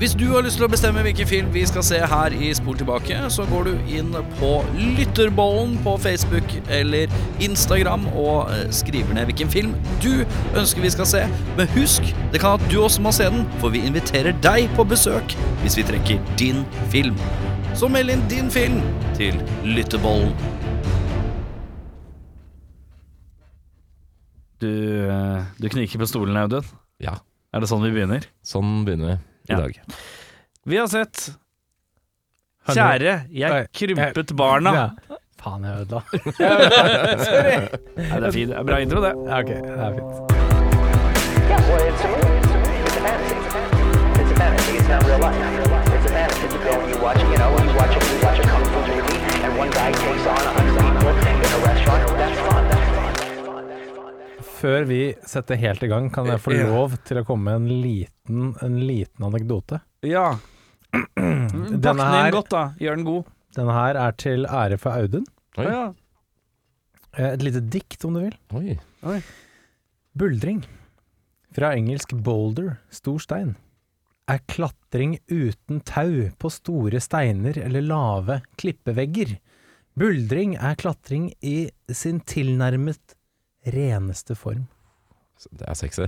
Hvis du har lyst til å bestemme hvilken film vi skal se her i Spol tilbake, så går du inn på Lytterbollen på Facebook eller Instagram og eh, skriver ned hvilken film du ønsker vi skal se. Men husk, det kan at du også må se den, for vi inviterer deg på besøk hvis vi trekker din film. Så meld inn din film til Lytterbollen. Du, eh, du kniker på stolen, Audun. Ja, Er det sånn vi begynner? sånn begynner vi i dag. Vi har sett Kjære, jeg krympet barna. Ja. Faen, jeg ødela. Nei, det er fint. Det er bra intro, det. Ja, ok, det er fint. Yeah, well, it's a movie. It's a fantasy. It's a fantasy. It's not real life. It's a fantasy. You go and you watch, you know, you watch a, you watch a kung fu movie, and one guy takes on a hundred people in a restaurant. Før vi setter helt i gang, kan jeg få Ja. lov til å komme med en liten, en liten anekdote. Ja. Pakk Denne den inn godt, da. Gjør den god. denne her er til ære for Audun. Oi. Ja. Eh, Et lite dikt, om du vil. Oi. Buldring. Fra engelsk boulder, stor stein. Er klatring uten tau på store steiner eller lave klippevegger. Buldring er klatring i sin tilnærmet reneste form. Det er sexy.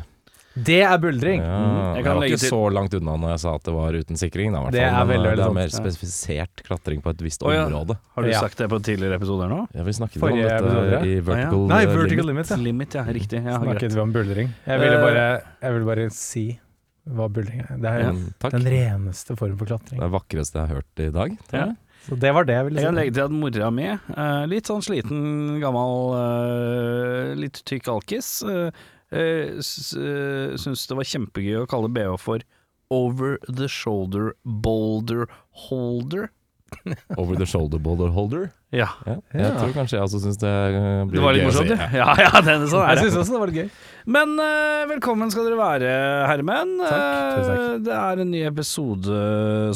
Det er buldring! Ja, jeg jeg, var ikke til- så langt unna når jeg sa at det var uten sikring. Da, Det er veldig, eh, veldig det er sant. mer Ja. spesifisert klatring på et visst oh, ja. område. Har du Ja. sagt det på tidligere episoder nå? Ja, vi snakket Forrige om dette episode, ja. i Vertical, Nei, eh, vertical Limit. limit, ja. Limit, ja. Riktig. Ja, Snakket greit. vi om buldring. Jeg ville Eh, bare, jeg ville bare si hva buldring er. Det er Ja. Den reneste form for klatring. Det er vakreste jeg har hørt i dag. tror Ja. Jeg. Så det var det jeg ville si. Jeg kan legge til at mora mi, eh, litt sånn sliten, gammel, eh, litt tykk alkis, uh, syns det var kjempegøy å kalle BH for Over the Shoulder Boulder Holder. Over the shoulder boulder holder. Ja. Ja. Jeg Ja. tror kanskje jeg også syns det blir blir Det var litt gøy morsomt, ja. Ja, det er sånn Jeg det. syns også det var litt gøy. Men uh, velkommen skal dere være, herremenn. Takk, tusen takk. Eh, det er en ny episode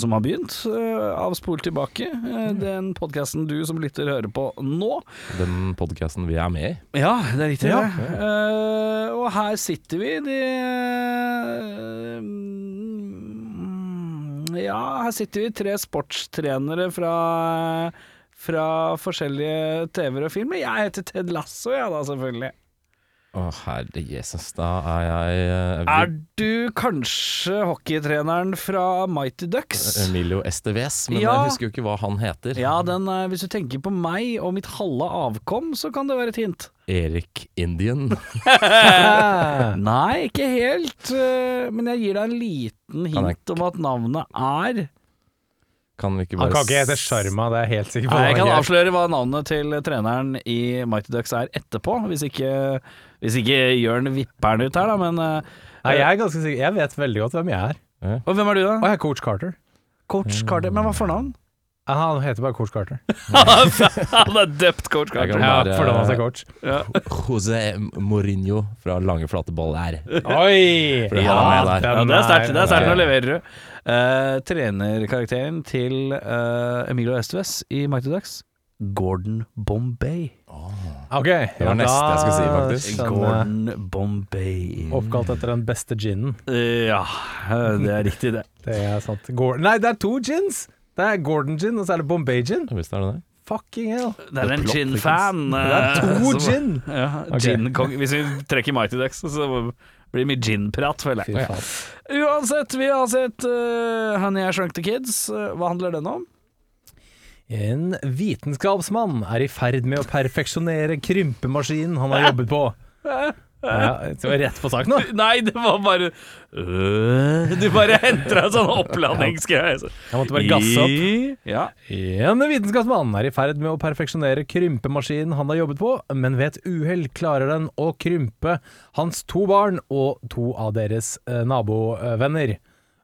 som har begynt, uh, av Spol tilbake. Eh, den podkasten du som lytter hører på nå. Den podkasten vi er med i. Ja, det er riktig. Ja. Eh, og her sitter vi, de eh, Ja, her sitter vi tre sportstrenere fra fra forskjellige TV-er og filmer. Jeg heter Ted Lasso, jeg da, selvfølgelig. Å, herre Jesus, da er jeg uh, Er du kanskje hockeytreneren fra Mighty Ducks? Emilio Esteves, men Ja. jeg husker jo ikke hva han heter. Ja, den, uh, hvis du tenker på meg og mitt halve avkom, så kan det være et hint. Erik Indian. Nei, ikke helt. Uh, Men jeg gir deg en liten hint om at navnet er Kan vi ikke Han kan ikke hete Sharma, Sjarma, det er jeg helt sikker på. Nei, Jeg kan er avsløre hva navnet til treneren i Mighty Ducks er etterpå, hvis ikke, hvis ikke Jørn vipper den ut her, da. Men eh, Nei, jeg er ganske sikker. Jeg vet veldig godt hvem jeg er. Og hvem er du, Og jeg er coach Carter. Coach Carter. Men hva for navn? Han heter bare coach Carter. Han er døpt coach Carter. Ja, bare- for han er coach. Ja. José Mourinho fra Lange flate ball her. Oi! Ja, det er sterkt. Det er sterkt. Nå leverer du. Uh, trenerkarakteren til uh, Emilio Estves i Mighty Ducks, Gordon Bombay. Ok, Det var neste jeg skulle si, faktisk. Gordon Bombay. Oppkalt etter den beste ginen. Uh, ja, det er riktig, det. Det er sant. Gordon. Nei, det er to gins! Det er Gordon gin, og så er det Bombay gin. Visst er det det? Fucking hell. Det er en gin-fan. Det er to eh, som- gin! Ja, gin-kong. Hvis vi trekker Mighty Ducks, så blir det mye gin-prat, føler jeg. Uansett, vi har sett uh, Honey I Shrunk the Kids. Eh, hva handler den om? En vitenskapsmann er i ferd med å perfeksjonere krympemaskinen han har jobbet på. Ja, det var rett på sak nå. Nei, det var bare øh, Du bare henter deg sånn oppladningsgreie. så- Jeg måtte bare gasse opp. Ja. En vitenskapsmann er i ferd med å perfeksjonere krympemaskinen han har jobbet på, men ved et uhell klarer den å krympe hans to barn og to av deres eh, nabovenner.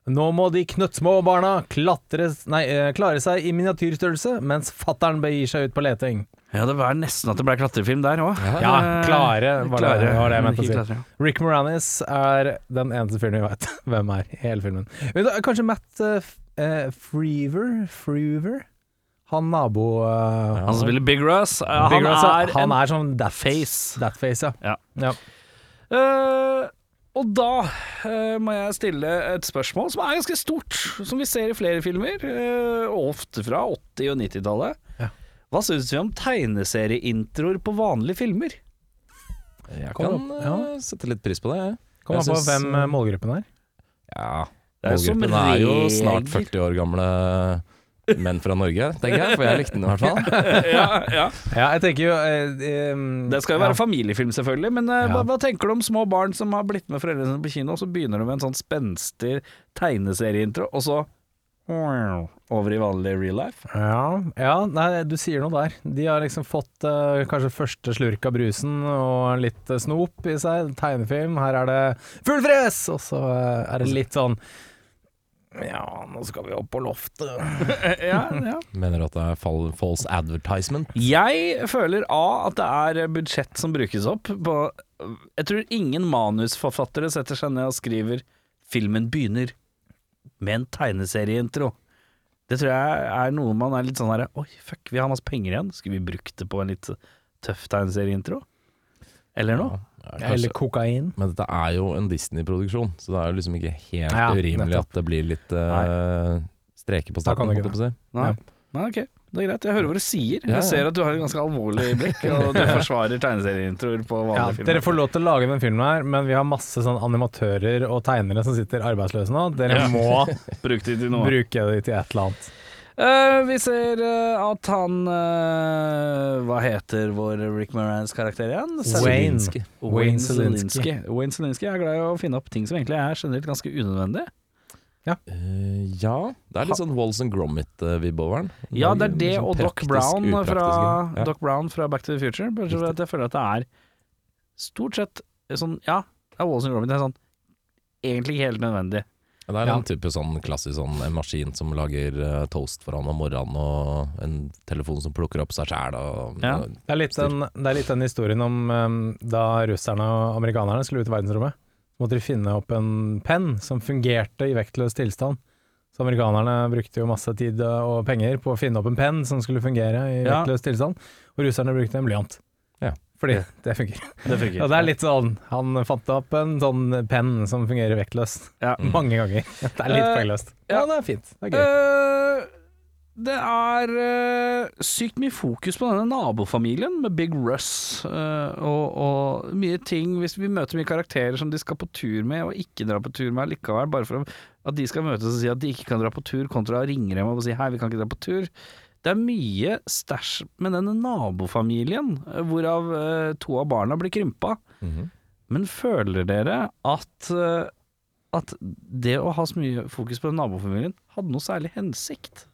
Nå må de knøttsmå barna klatre, nei, eh, klare seg i miniatyrstørrelse, mens fattern begir seg ut på leting. Ja, det var nesten at det ble klatrefilm der òg. Ja, klare var det, var det jeg mente å si. si. Rick Moranis er den eneste fyren vi vet hvem er i hele filmen. Men da, Kanskje Matt uh, Freever? Freever? Han nabo... eh, Han som spiller Big Russ. Uh, Big han, Russ, er han er sånn that face. That face, ja. Ja. ja. Eh, Og da uh, må jeg stille et spørsmål som er ganske stort, som vi ser i flere filmer, uh, ofte fra 80- og 90-tallet. Ja. Hva syns vi om tegneserieintroer på vanlige filmer? Jeg kan opp, eh, ja. sette litt pris på det, jeg. Kom an på hvem eh, målgruppen er. Ja, er målgruppen er jo snart 40 år gamle menn fra Norge, tenker jeg. For jeg likte den i hvert fall. ja, ja. Ja, jeg tenker jo eh, um, Det skal jo være familiefilm, selvfølgelig, men eh, hva, hva tenker du om små barn som har blitt med foreldrene sine på kino, og så begynner de med en sånn spenstig tegneserieintro, og så over i vanlig real life? Ja, ja, nei, du sier noe der. De har liksom fått uh, kanskje første slurk av brusen og litt uh, snop i seg. Tegnefilm, her er det full fres! Og så uh, er det litt sånn Ja, nå skal vi opp på loftet. ja, ja. Mener du at det er false advertisement? Jeg føler A at det er budsjett som brukes opp på Jeg tror ingen manusforfattere setter seg ned og skriver 'filmen begynner med en tegneserieintro'. Det tror jeg er noe man er litt sånn herre Oi, fuck, vi har masse penger igjen. Skulle vi brukt det på en litt tøff tegneserieintro? Eller noe? Ja, Eller kokain. Men dette er jo en Disney-produksjon, så det er jo liksom ikke helt Ja, urimelig nettopp. at det blir litt uh, streker på Da kan starten. det ikke holdt jeg på å si. Nei. Ja. Nei, ok. Det er greit. Jeg hører hva du sier. Ja, ja. Jeg ser at du har et ganske alvorlig blikk, og du forsvarer tegneserieintroer på Ja, vanlige filmer. dere får lov til å lage den filmen her, men vi har masse sånn animatører og tegnere som sitter arbeidsløse nå. Dere Ja. må bruke det til noe. bruke det til et eller annet. Uh, vi ser uh, at han uh, Hva heter vår Rick Morans karakter igjen? Wayne. Wayne. Zelinsky. Wayne Zelinsky er glad i å finne opp ting som egentlig er generelt ganske unødvendig. Eh, ja, det er litt sånn Walls and Gromit-vibb over den. Ja, det er det Sånn og Doc Brown, fra, ja. Doc Brown fra Back to the Future. Bare at jeg føler at det er stort sett sånn Ja, det er Walls and Gromit. Det er sånn egentlig ikke helt nødvendig. Ja, Det er Ja. en type sånn klassisk sånn en maskin som lager uh, toast for han om morgenen, og en telefon som plukker opp seg sjæl og Ja. og- Det er litt den, det er litt den historien om um, da russerne og amerikanerne skulle ut i verdensrommet. Så måtte de finne opp en penn som fungerte i vektløs tilstand. Så amerikanerne brukte jo masse tid og penger på å finne opp en penn som skulle fungere i Ja. vektløs tilstand, og russerne brukte en blyant. Ja. Fordi det funker. Det funker. Og det er litt sånn, han fant opp en sånn penn som fungerer vektløst. Ja. Mange ganger. Det er litt Eh, poengløst. ja. Ja, det er fint. Det er gøy. Eh, det er uh, sykt mye fokus på denne nabofamilien med Big Russ, uh, og, og mye ting Hvis vi møter mye karakterer som de skal på tur med, og ikke dra på tur med likevel, bare for at de skal møtes og si at de ikke kan dra på tur, kontra å ringe dem og si hei, vi kan ikke dra på tur. Det er mye stæsj med denne nabofamilien, eh, hvorav uh, to av barna blir krympa. Mhm. Men føler dere at, at det å ha så mye fokus på nabofamilien hadde noe særlig hensikt?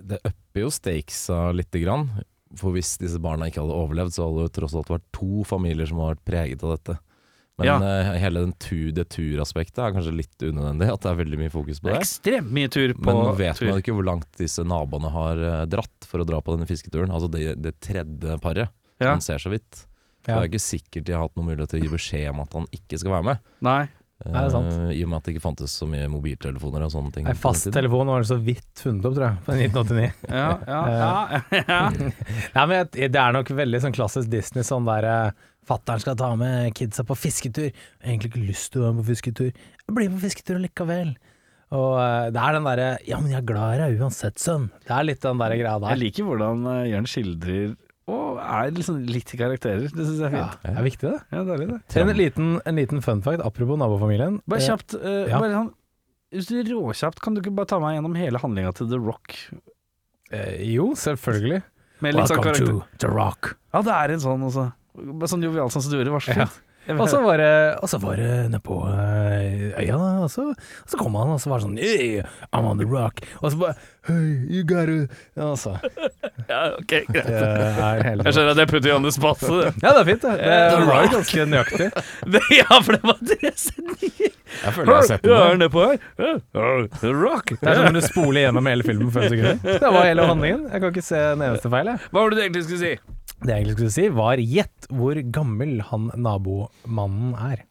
Det upper jo stakesa lite grann. For hvis disse barna ikke hadde overlevd, så hadde det tross alt vært to familier som har vært preget av dette. Men Ja. uh, hele den tur, det turaspektet er kanskje litt unødvendig, at det er veldig mye fokus på Det det. ekstremt mye tur på Men nå vet tur. man ikke hvor langt disse naboene har eh, dratt for å dra på denne fisketuren. Altså det, det tredje paret. Ja. Man ser så vidt. Ja. Det er ikke sikkert de har hatt noen mulighet til å gi beskjed om at han ikke skal være med. Nei. Er det sant? Eh, I og med at det ikke fantes så mye mobiltelefoner og sånne ting. Tiden. Fasttelefon var det så vidt funnet opp, tror jeg, på 1989. Ja, ja, ja, ja. Nei, men Det er nok veldig sånn klassisk Disney, sånn der Fattern Fatteren skal ta med kidsa på fisketur. Jeg har egentlig ikke lyst til å være med på fisketur. Jeg blir med på fisketur likevel. Og eh, det er den derre Ja, men jeg er glad i deg uansett, sønn. Det er litt den der greia Jeg liker hvordan eh, Jørn skildrer og er liksom litt i karakterer. Det syns jeg er fint. Ja, det er viktig, det. Ja, deilig det. En liten, en liten fun fact apropos nabofamilien. Bare Eh, kjapt, uh, ja. bare sånn hvis du er råkjapt, kan du ikke bare ta meg gjennom hele handlinga til The Rock? Eh, jo, selvfølgelig. Med litt sånn to The Rock. Ja, det er en sånn også. Bare sånn jovial som du gjorde, var så fint. Ja. Og så var det, og så var det nedpå øh, øya, da, og så, og så kom han, og så var det sånn hey, I'm on the rock. Og så bare Hey, you gotta Og så Ja, ok, greit. Jeg skjønner at jeg putter you on the spot. så Ja, det er fint, det. Det var Rock. ganske nøyaktig. Ja, for det var det sendingen. Jeg føler jeg har sett den. Nedpå her. The Rock. Det er som om du spoler gjennom hele filmen på fem sekunder. Det var hele handlingen. Jeg kan ikke se en eneste feil, jeg. Hva var det du egentlig skulle si? Det jeg egentlig skulle si, var gjett hvor gammel han nabomannen er.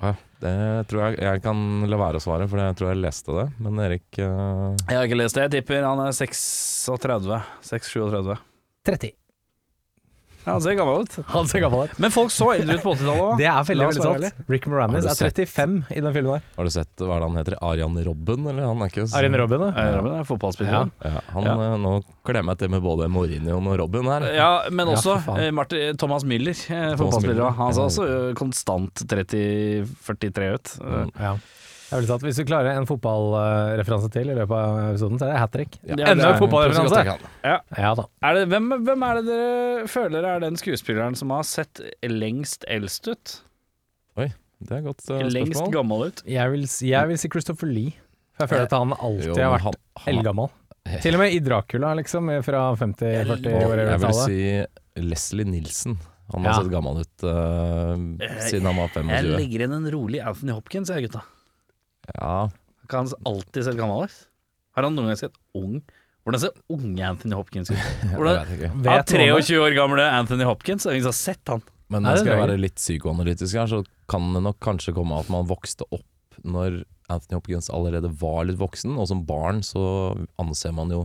Ja, det tror jeg jeg kan la være å svare, for jeg tror jeg leste det. Men Erik eh, Jeg har ikke lest det. Jeg tipper han er 36. 36-37. 30. Ja, han ser gammel ut. Han ser gammel ut. Men folk så eldre ut på 80-tallet òg. Det er veldig, veldig sant. Rick Moranis er 35 i den filmen der. Har du sett hva er det han heter? Arian Robben? Eller han er ikke så- Arian Robben, ja. Eh, Robin er fotballspiller. Ja, han, Ja. eh, Nå klemmer jeg til med både Mourinho og Robben her. Ja, men også ja, eh, Martin, Thomas Müller, eh, fotballspiller. Han ser også eh, konstant 30-43 ut. Eh, Ja. Sant. Hvis du klarer en fotballreferanse til i løpet av episoden, så er det hat trick. Ja. Enda en fotballreferanse! Ja. Ja da. Er det, hvem, hvem er det dere føler er den skuespilleren som har sett lengst eldst ut? Oi, Det er et godt uh, lengst gammel ut? Jeg vil, jeg vil si Christopher Lee. For jeg føler at han alltid Jo, har vært han- han- eldgammel. Til og med i Dracula, liksom, fra 50-40 Jeg vil si Leslie Nilsen. Han Ja. har sett gammel ut uh, siden han var 25. Jeg legger inn en rolig Anthony Hopkins, jeg, gutta. Ja, Har han alltid sett gammel ut? Har han noen gang sett ung? Hvordan ser unge Anthony Hopkins ut? Hvordan, vet ikke. ja, Vet noen det? 23 år gamle Anthony Hopkins, ingen har sett han. Men Nei, skal jeg være litt psykoanalytisk her, så kan det nok kanskje komme at man vokste opp når Anthony Hopkins allerede var litt voksen, og som barn så anser man jo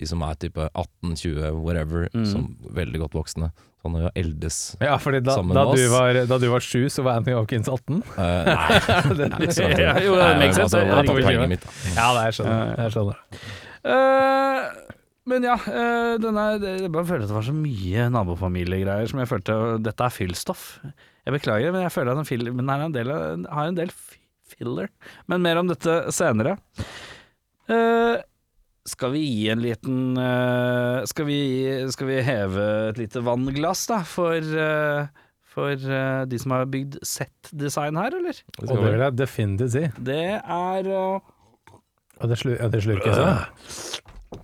de som er type 18-20, whatever, mm. som veldig godt voksne. Så han er jo eldes. Ja, fordi da, Sammen da, med du oss. var, da du var sju, så var Anthony Hopkins 18? Uh, nei, det Ja, jo, det makes men sense. altså, det Ja. Ja, det er skjønner jeg. skjønner. Eh, men ja, uh, denne, det, jeg bare føler at det var så mye nabofamiliegreier som jeg følte Dette er fyllstoff. Jeg beklager, men jeg føler at den filmen her er en del, har en del filler. Men mer om dette senere. Eh, skal vi gi en liten uh, skal, vi, skal vi heve et lite vannglass, da, for, uh, for uh, de som har bygd set-design her, eller? Det Og det vil jeg definitivt si. Det er Og det, slu, ja, det slurkes så?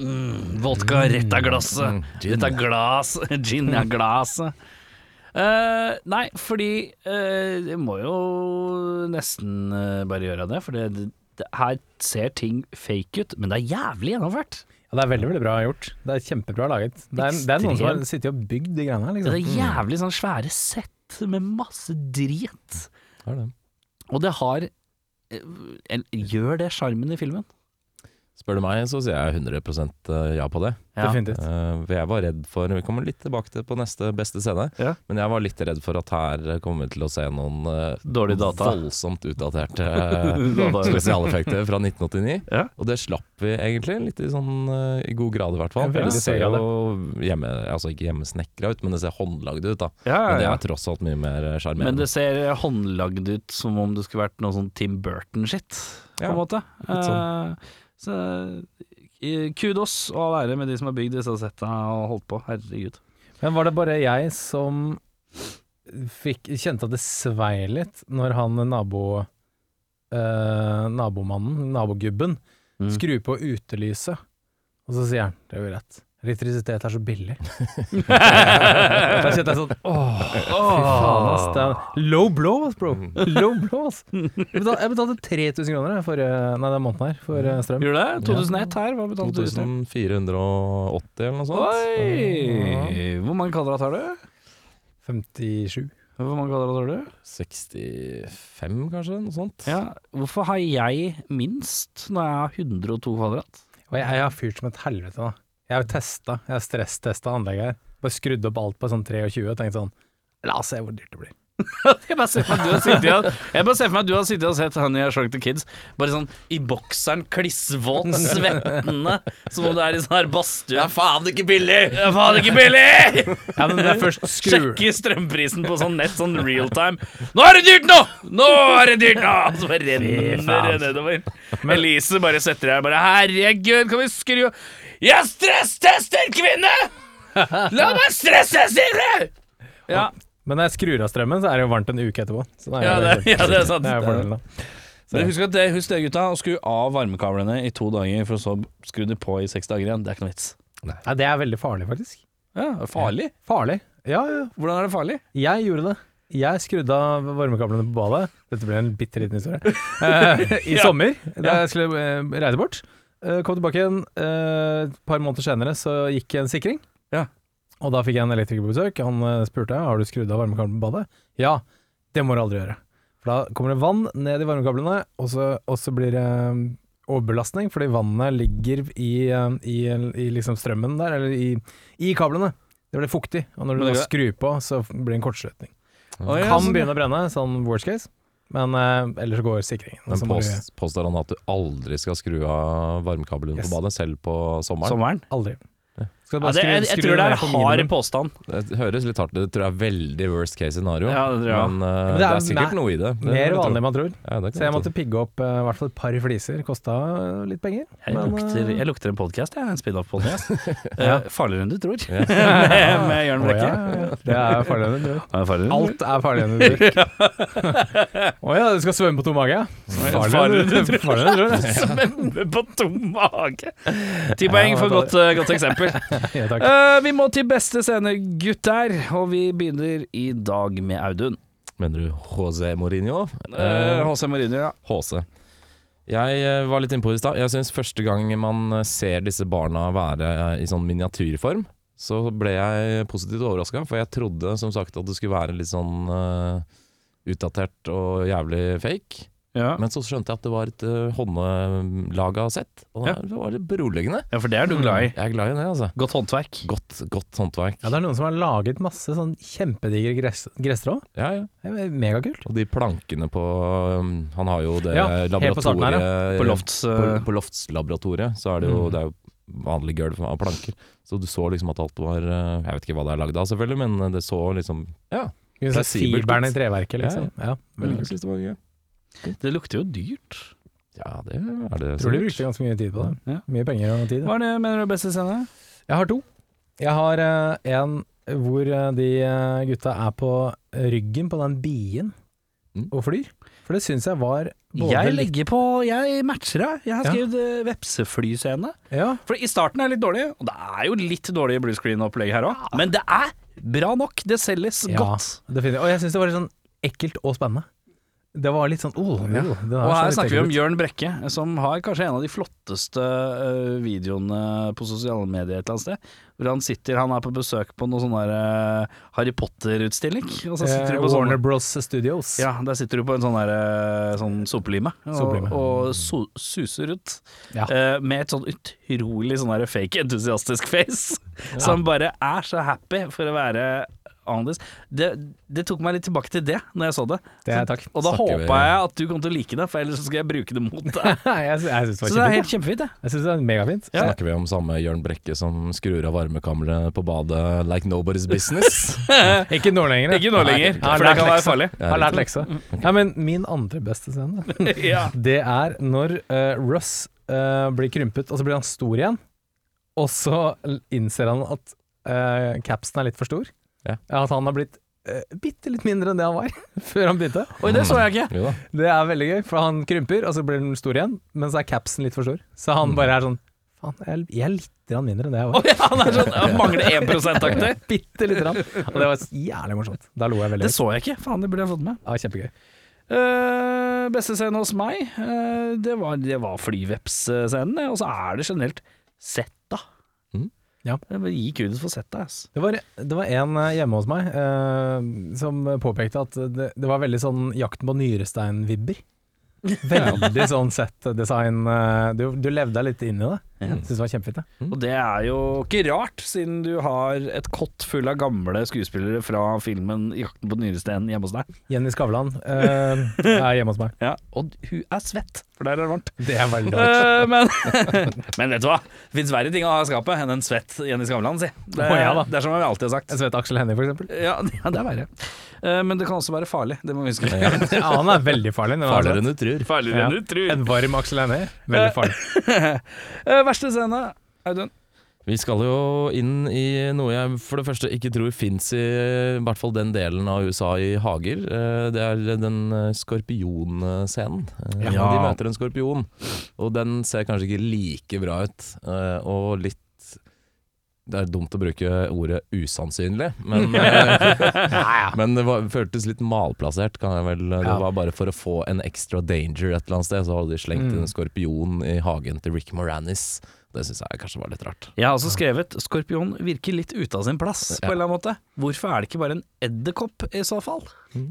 Mm, vodka rett av glasset. Mm, gin. Rett av glass. Gin av glasset. Uh, nei, fordi uh, jeg må jo nesten uh, bare gjøre det, for det, her ser ting fake ut, men det er jævlig gjennomført. Ja, det er veldig veldig bra gjort. Det er kjempebra laget. Det er, det er noen som har sittet og bygd de greiene her. Det er Liksom. jævlig sånn svære sett med masse drit. Det det. Og det har eh, en- Gjør det sjarmen i filmen? Spør du meg, så sier jeg 100% ja på det. Ja. Definitivt. Eh, for jeg var redd for Vi kommer litt tilbake til på neste beste scene. Ja. Men jeg var litt redd for at her kommer vi til å se noen uh, Dårlig data. voldsomt utdaterte eh, spesialeffekter fra 1989. Ja. Og det slapp vi egentlig, litt i sånn uh, i god grad i hvert fall. Ja, det ser jo hjemme, altså ikke hjemmesnekra ut, men det ser håndlagd ut. da Ja, Men det er tross alt mye mer Men det ser håndlagd ut som om det skulle vært noe sånn Tim Burton-shit, på Ja, en måte. litt sånn. Så eh, kudos og all ære med de som har bygd disse setta og holdt på. Herregud. Men var det bare jeg som fikk, kjente at det svei litt når han nabo eh, nabomannen, nabogubben, Mm. skrur på utelyset, og så sier han Det er jo rett. Elektrisitet er så billig. da kjente jeg sånn Åh, fy faen, ass. Det er low blow, ass, bro. Low blow, ass. Jeg betalte, jeg betalte 3000 kroner jeg, for, eh, nei, den måneden her for eh, strøm. Gjorde det? 2001 her, hva betalte du? Stig? 2480 eller noe sånt. Oi! Hvor mange kvadrat har du? 57. Hvor mange kvadrat har du? 65, kanskje? Noe sånt. Ja, Hvorfor har jeg minst når jeg har 102 kvadrat? Og jeg, jeg har fyrt som et helvete da. Jeg har testa, jeg har stresstesta anlegget her. Bare skrudd opp alt på sånn 23 og tenkt sånn La oss se hvor dyrt det blir. Jeg bare ser for meg at du har sittet og, sett han I Shrunk the Kids Bare sånn i bokseren, klissvåt, svettende Som om du er i sånn her badstue faen ikke billig! Det er faen ikke billig! Ja, men det er først skrur Sjekke strømprisen på sånn nett, sånn real time. Nå er det dyrt nå! Nå er det dyrt nå! Så bare renner det nedover. Elise bare setter deg bare Herregud, kan vi skru Jeg stresstester, kvinne! La meg stressteste! Ja, Men når jeg skrur av strømmen, så er det jo varmt en uke etterpå. Er Ja, det- ja, det er sant. Det er fordelen, da. Så. husk, at det, husk det, gutta. Å skru av varmekablene i to dager, for så skru de på i seks dager igjen. Det er ikke noe vits. Nei, det er veldig farlig, faktisk. Ja, farlig. Farlig? Ja, ja. Hvordan er det farlig? Jeg gjorde det. Jeg skrudde av varmekablene på badet. Dette ble en bitte liten historie. Eh, I Ja. sommer, da jeg skulle eh, reise bort. Eh, kom tilbake igjen. eh, Et par måneder senere så gikk en sikring. Ja. Og da fikk jeg en elektriker på besøk. Han eh, spurte har du skrudd av varmekabelen på badet. Ja, det må du aldri gjøre. For da kommer det vann ned i varmekablene, og så, og så blir det eh, overbelastning, fordi vannet ligger i, eh, i, i liksom strømmen der, eller i, i kablene. Det blir fuktig, og når du da skrur på, så blir det en kortslutning. Ja, Kan sånn, begynne å brenne, sånn worst case, men eh, ellers går sikringen. Men Så må du- pås- påstår han at du aldri skal skru av varmekabelen Yes. på badet, selv på sommeren? Sommeren? Aldri. Skal bare Ja, det, skru- jeg, jeg tror det er en hard påstand. Det høres litt hardt ut. Det tror jeg er veldig worst case scenario. Ja, det jeg. Men, uh, Men det, det er er sikkert noe i det. det Mer jeg vanlig enn man tror. Ja, Så jeg måtte pigge opp eh, i hvert fall et par fliser. Kosta litt penger. Jeg, men, lukter, eh, jeg lukter en podkast, jeg. En spin-off-podkast. Ja. farligere enn du tror. Med, med Jørn Brekke. Oh. Det er farligere enn du tror. Alt er farligere enn du tror. Å ja, du skal svømme på tom mage? Farligere enn du tror. Svømme på tom mage. Ti poeng for godt, eh, godt eksempel. Ja. Eh, vi må til beste scene, gutter. Og vi begynner i dag med Audun. Mener du José Mourinho? Uh, HC Mourinho, ja. HC. Jeg var litt innpå i stad. Jeg syns første gang man ser disse barna være i sånn miniatyrform, så ble jeg positivt overraska. For jeg trodde som sagt at det skulle være litt sånn uh, utdatert og jævlig fake. Ja. Men så skjønte jeg at det var et uh, håndlaga sett, og Ja. det var litt beroligende. Ja, for det er du glad i. Jeg er glad i det, altså. Godt håndverk. Godt, godt håndverk. Ja, det er noen som har laget masse sånn kjempedigre gress, gresstrå. Ja, ja. Det er Megakult. Og de plankene på um, Han har jo det Ja, helt på starten her, laboratoriet På lofts... på, eh, på Loftslaboratoriet så er det jo, Mm. det er jo vanlig gulv av planker. Så du så liksom at alt var eh, Jeg vet ikke hva det er lagd av, selvfølgelig, men det så liksom Ja. Se Fleksibelt i treverket, liksom. Ja, veldig jeg kult. synes det var gøy. Det lukter jo dyrt. Ja, det er det. Tror de brukte ganske mye tid på det. Ja. Mye penger og tid. Hva er det mener du er beste scene? Jeg har to. Jeg har uh, en hvor eh, de eh, gutta er på ryggen på den bien Mm. og flyr. For det syns jeg var både Jeg legger på Jeg matcher deg. Jeg har skrevet ja. vepseflyscene. Ja, For i starten er det litt dårlig, og det er jo litt dårlig bluescreen-opplegg her òg. Men det er bra nok. Det selges ja godt. definitivt. Og jeg syns det var litt sånn ekkelt og spennende. Det var litt sånn oh, ja. Og her snakker vi om. Jørn Brekke, som har kanskje en av de flotteste eh, videoene på sosiale medier et eller annet sted. Hvor han sitter, han er på besøk på noe sånn der eh, Harry Potter-utstilling. Og så sitter Eh, Warner Bros Studios. Ja, der sitter du på en sånn der eh, sånn sopelime og, og so suser ut. Ja. eh, med et sånn utrolig sånn der fake entusiastisk face, som bare er så happy for å være annerledes. Det, det tok meg litt tilbake til det når jeg så det. Det er takk. Og da håpa jeg at du kom til å like det, for ellers skal jeg bruke det mot deg. jeg synes jeg syns Så det det er helt kjempefint. det. jeg. Jeg syns det er megafint. Ja. Snakker vi om samme Jørn Brekke som skrur av varmekammeret på badet like nobody's business? Ikke nå lenger. Ikke nå lenger, Nei, for det kan være farlig. Jeg har lært leksa. Ja, men min andre beste scene, ja. det er når uh, Russ uh, blir krympet, og så blir han stor igjen. Og så innser han at uh, capsen er litt for stor. Ja. At han har blitt uh, bitte litt mindre enn det han var før han begynte. Oi, det så jeg ikke. Jo da. Det er veldig gøy, for han krymper, og så blir han stor igjen, men så er capsen litt for stor. Så han bare er sånn Faen, jeg jeg er litt grann mindre enn det jeg Å var. ja, han er sånn han mangler 1% aktig. Bitte lite grann. Og det var jævlig morsomt. Da lo jeg veldig. Det så jeg ikke. Faen, det burde jeg fått med. Ja, kjempegøy. Uh, beste scenen hos meg, uh, det var, det var flyveps-scenen. Og så er det generelt sett, Mhm. Ja. Gi kudos for settet, ass. Det var, det var en eh, hjemme hos meg eh, som påpekte at det, det var veldig sånn Jakten på nyrestein-vibber. Veldig sånn set-design. eh, Du, du levde deg litt inn i det. Ja. synes det var kjempefint. det. Og det er jo ikke rart, siden du har et kott full av gamle skuespillere fra filmen 'Jakten på nyresteinen' hjemme hos deg. Jenny Skavlan eh, er hjemme hos meg. Ja, og hun er svett, for der er det varmt. Det er veldig rart. Eh, men, men vet du hva? Det fins verre ting å ha i skapet enn en svett Jenny Skavlan, si. Det, oh, ja da. det er som vi alltid har sagt. En svett Aksel Hennie, for eksempel. Ja, ja, det er verre. Eh, men det kan også være farlig, det må vi huske. Ja, han er veldig farlig. er Farligere enn du tror. Farligere Ja. enn du tror. En varm Aksel Hennie. Veldig farlig. Verste scene, Audun. Vi skal jo inn i noe jeg for det første ikke tror fins i i hvert fall den delen av USA i hager. Eh, Det er den eh, skorpionscenen. Eh, Ja. De møter en skorpion, og den ser kanskje ikke like bra ut. Og litt Det er dumt å bruke ordet usannsynlig, men, men det var, føltes litt malplassert. Kan jeg vel, det Ja. var bare for å få en extra danger et eller annet sted, så hadde de slengt Mm. en skorpion i hagen til Rick Moranis. Det syns jeg kanskje var litt rart. Jeg har også skrevet 'Skorpion virker litt ute av sin plass', på en eller annen måte. Hvorfor er det ikke bare en edderkopp i så fall,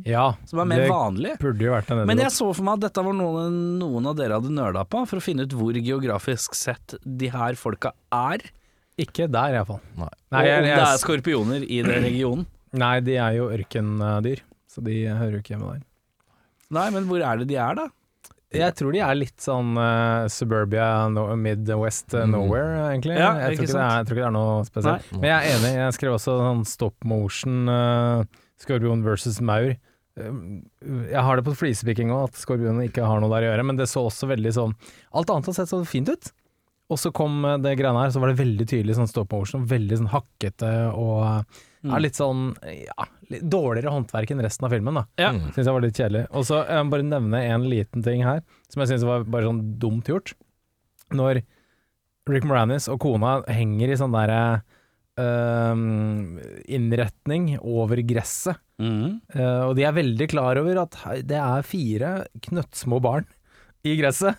Ja, som er mer det vanlig? burde jo vært en Men jeg så for meg at dette var noe noen av dere hadde nøla på, for å finne ut hvor geografisk sett de her folka er Ikke der, iallfall. Nei. Nei, jeg, det er skorpioner i den regionen. nei, de er jo ørkendyr, så de hører jo ikke hjemme der. Nei, men hvor er det de er, da? Jeg tror de er litt sånn uh, suburbia, no, Midwest eh, Mm. nowhere, egentlig. Ja, jeg, tror ikke det er, jeg tror ikke det er noe spesielt. Nei. Men jeg er enig, jeg skrev også sånn stop motion uh, Skorpion versus maur. Eh, Jeg har det på flisepikking òg, at skorpionen ikke har noe der å gjøre, men det så også veldig sånn Alt annet har sett så fint ut. Og så kom eh, det greiene her, så var det veldig tydelig sånn stop motion, veldig sånn hakkete og er Mm. litt sånn ja, litt dårligere håndverk enn resten av filmen, da. Ja. Mm. Syns jeg var litt kjedelig. Og så jeg må bare nevne en liten ting her, som jeg syns var bare sånn dumt gjort. Når Rick Moranis og kona henger i sånn derre Uh, innretning over gresset, Mm. Uh, og de er veldig klar over at det er fire knøttsmå barn i gresset.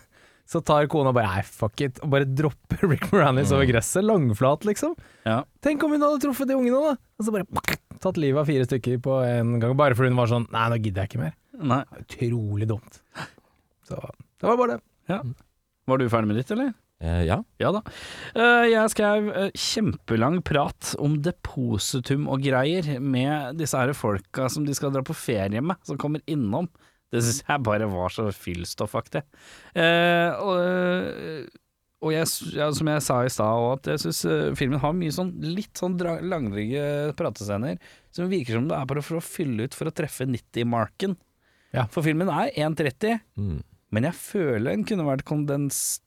Så tar kona bare nei, fuck it, og bare dropper Rick Moranis over gresset, langflat liksom. Ja. Tenk om hun hadde truffet de ungene da! Og så bare tatt livet av fire stykker på en gang, bare fordi hun var sånn nei, nå gidder jeg ikke mer. Nei. Utrolig dumt. Så det var bare det. Var du ferdig med ditt, eller? Eh, ja. Ja da. Eh, jeg skrev eh, kjempelang prat om depositum og greier med disse her folka som de skal dra på ferie med, som kommer innom. Det syns jeg bare var så fyllstoffaktig. Eh, og eh, og jeg, ja, som jeg sa i stad òg, at jeg syns filmen har mye sånn litt sånn langdryge pratescener som virker som det er bare for å fylle ut for å treffe 90-marken. Ja. For filmen er 1,30. Mm. Men jeg føler den kunne vært kondens...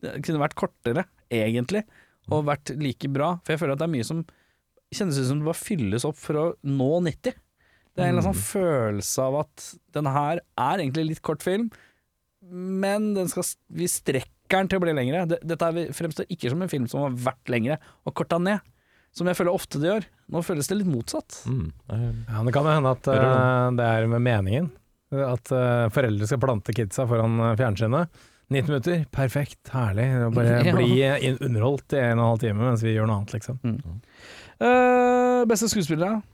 Den kunne vært kortere, egentlig, og vært like bra. For jeg føler at det er mye som kjennes ut som det bare fylles opp for å nå 90. Det er en eller annen sånn følelse av at den her er egentlig litt kort film, men den skal, vi strekker den til å bli lengre. Dette er, fremstår ikke som en film som har vært lengre, og korta ned. Som jeg føler ofte det gjør. Nå føles det litt motsatt. Mm. Ja, det kan jo hende at eh, det er med meningen. At uh, foreldre skal plante kidsa foran eh, fjernsynet. 90 minutter, perfekt, herlig. Bare Ja. bli underholdt i en og en halv time mens vi gjør noe annet, liksom. Eh, beste skuespiller, da?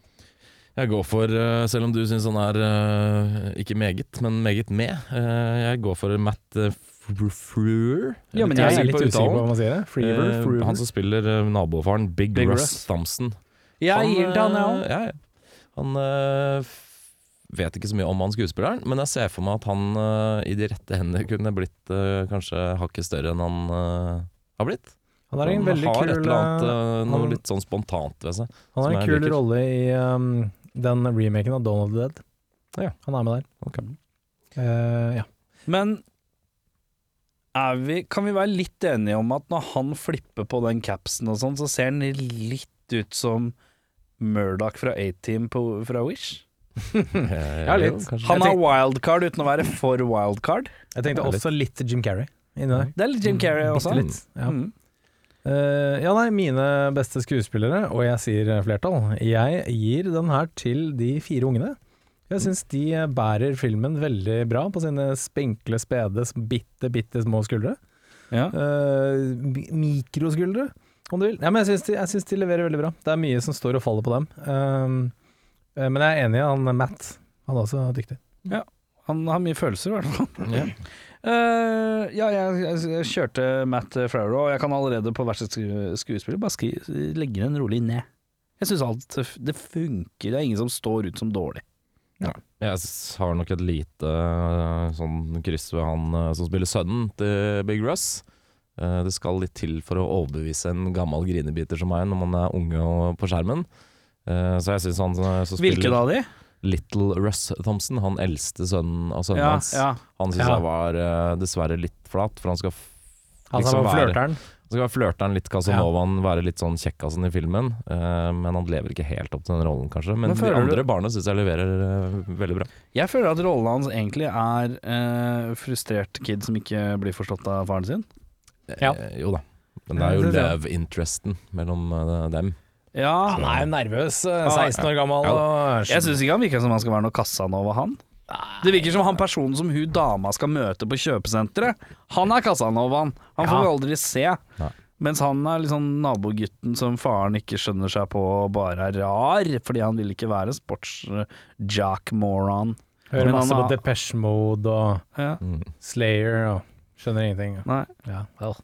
Jeg går for, eh, selv om du syns han er eh, ikke meget, men meget med, eh, jeg går for Matt Frewer. Ja, men Jeg jeg er litt usikker på hva man sier. det. Freever, Eh, han som spiller nabofaren Big, Big Russ, Russ. Thompson. Jeg gir det han, ja, ja. Han vet ikke så mye om han skuespilleren, men jeg ser for meg at han i de rette hender kunne blitt kanskje hakket større enn han har blitt. Han har kul, et eller annet, noe han- litt sånn spontant ved seg. han har en kul rolle i um, den remaken av Dawn of the Dead. Ja. Han er med der. Okay. Uh, ja. Men er vi, kan vi være litt enige om at når han flipper på den capsen og sånn, så ser han litt ut som Murdoch fra A-Team fra Wish? Ja, litt. kanskje. Han har wildcard uten å være for wildcard. Jeg tenkte også litt Jim Carrey inni der. Det er litt Jim Carrey også. Bitte litt. Ja. Mm. Eh, ja, nei, mine beste skuespillere, og jeg sier flertall, jeg gir den her til de fire ungene. Jeg syns de bærer filmen veldig bra på sine spinkle, spede, bitte, bitte små skuldre. Ja. Uh, mikroskuldre, om du vil. Ja, men jeg syns de, jeg de leverer veldig bra. Det er mye som står og faller på dem. Uh, eh, men jeg er enig i han Matt. Han er også dyktig. Han har mye følelser, i hvert fall. Ja. Eh, ja, jeg, jeg, jeg kjørte Matt Flower, og jeg kan allerede på hvert sitt skuespiller bare skri, legge den rolig ned. Jeg syns alt det funker. Det er ingen som står ut som dårlig. Jeg har nok et lite eh, sånn kryss ved han eh, som spiller sønnen til Big Russ. Eh, Det skal litt til for å overbevise en gammel grinebiter som meg når man er unge og på skjermen. Eh, Så jeg syns han eh, spiller Hvilken av de? Little Russ Thompson, han eldste sønnen av sønnen Ja, hans, ja. han syns Ja. jeg var uh, dessverre litt flat, for han skal f- Han Liksom være- flørteren. han skal være flørteren litt Casanovaen, være litt sånn kjekkasen i filmen. Uh, men han lever ikke helt opp til den rollen, kanskje. Men, Men de andre du- barna syns jeg leverer uh, veldig bra. Jeg føler at rollen hans egentlig er eh, frustrert kid som ikke blir forstått av faren sin. Ja. Eh, jo da. Men det er jo love interesten mellom dem. Ja, Han er jo nervøs, eh, 16 år gammel. og jeg syns ikke han virker som han skal være noe Casanova, han. Det virker som han personen som hun dama skal møte på kjøpesenteret. Han er Casanovaen. Han får Ja. vi aldri se. Mens han er liksom nabogutten som faren ikke skjønner seg på og bare er rar, fordi han vil ikke være sports-jack-moron. Hører Men masse på Depeche Mode og Ja. Slayer og skjønner ingenting. Nei. Ja, vel.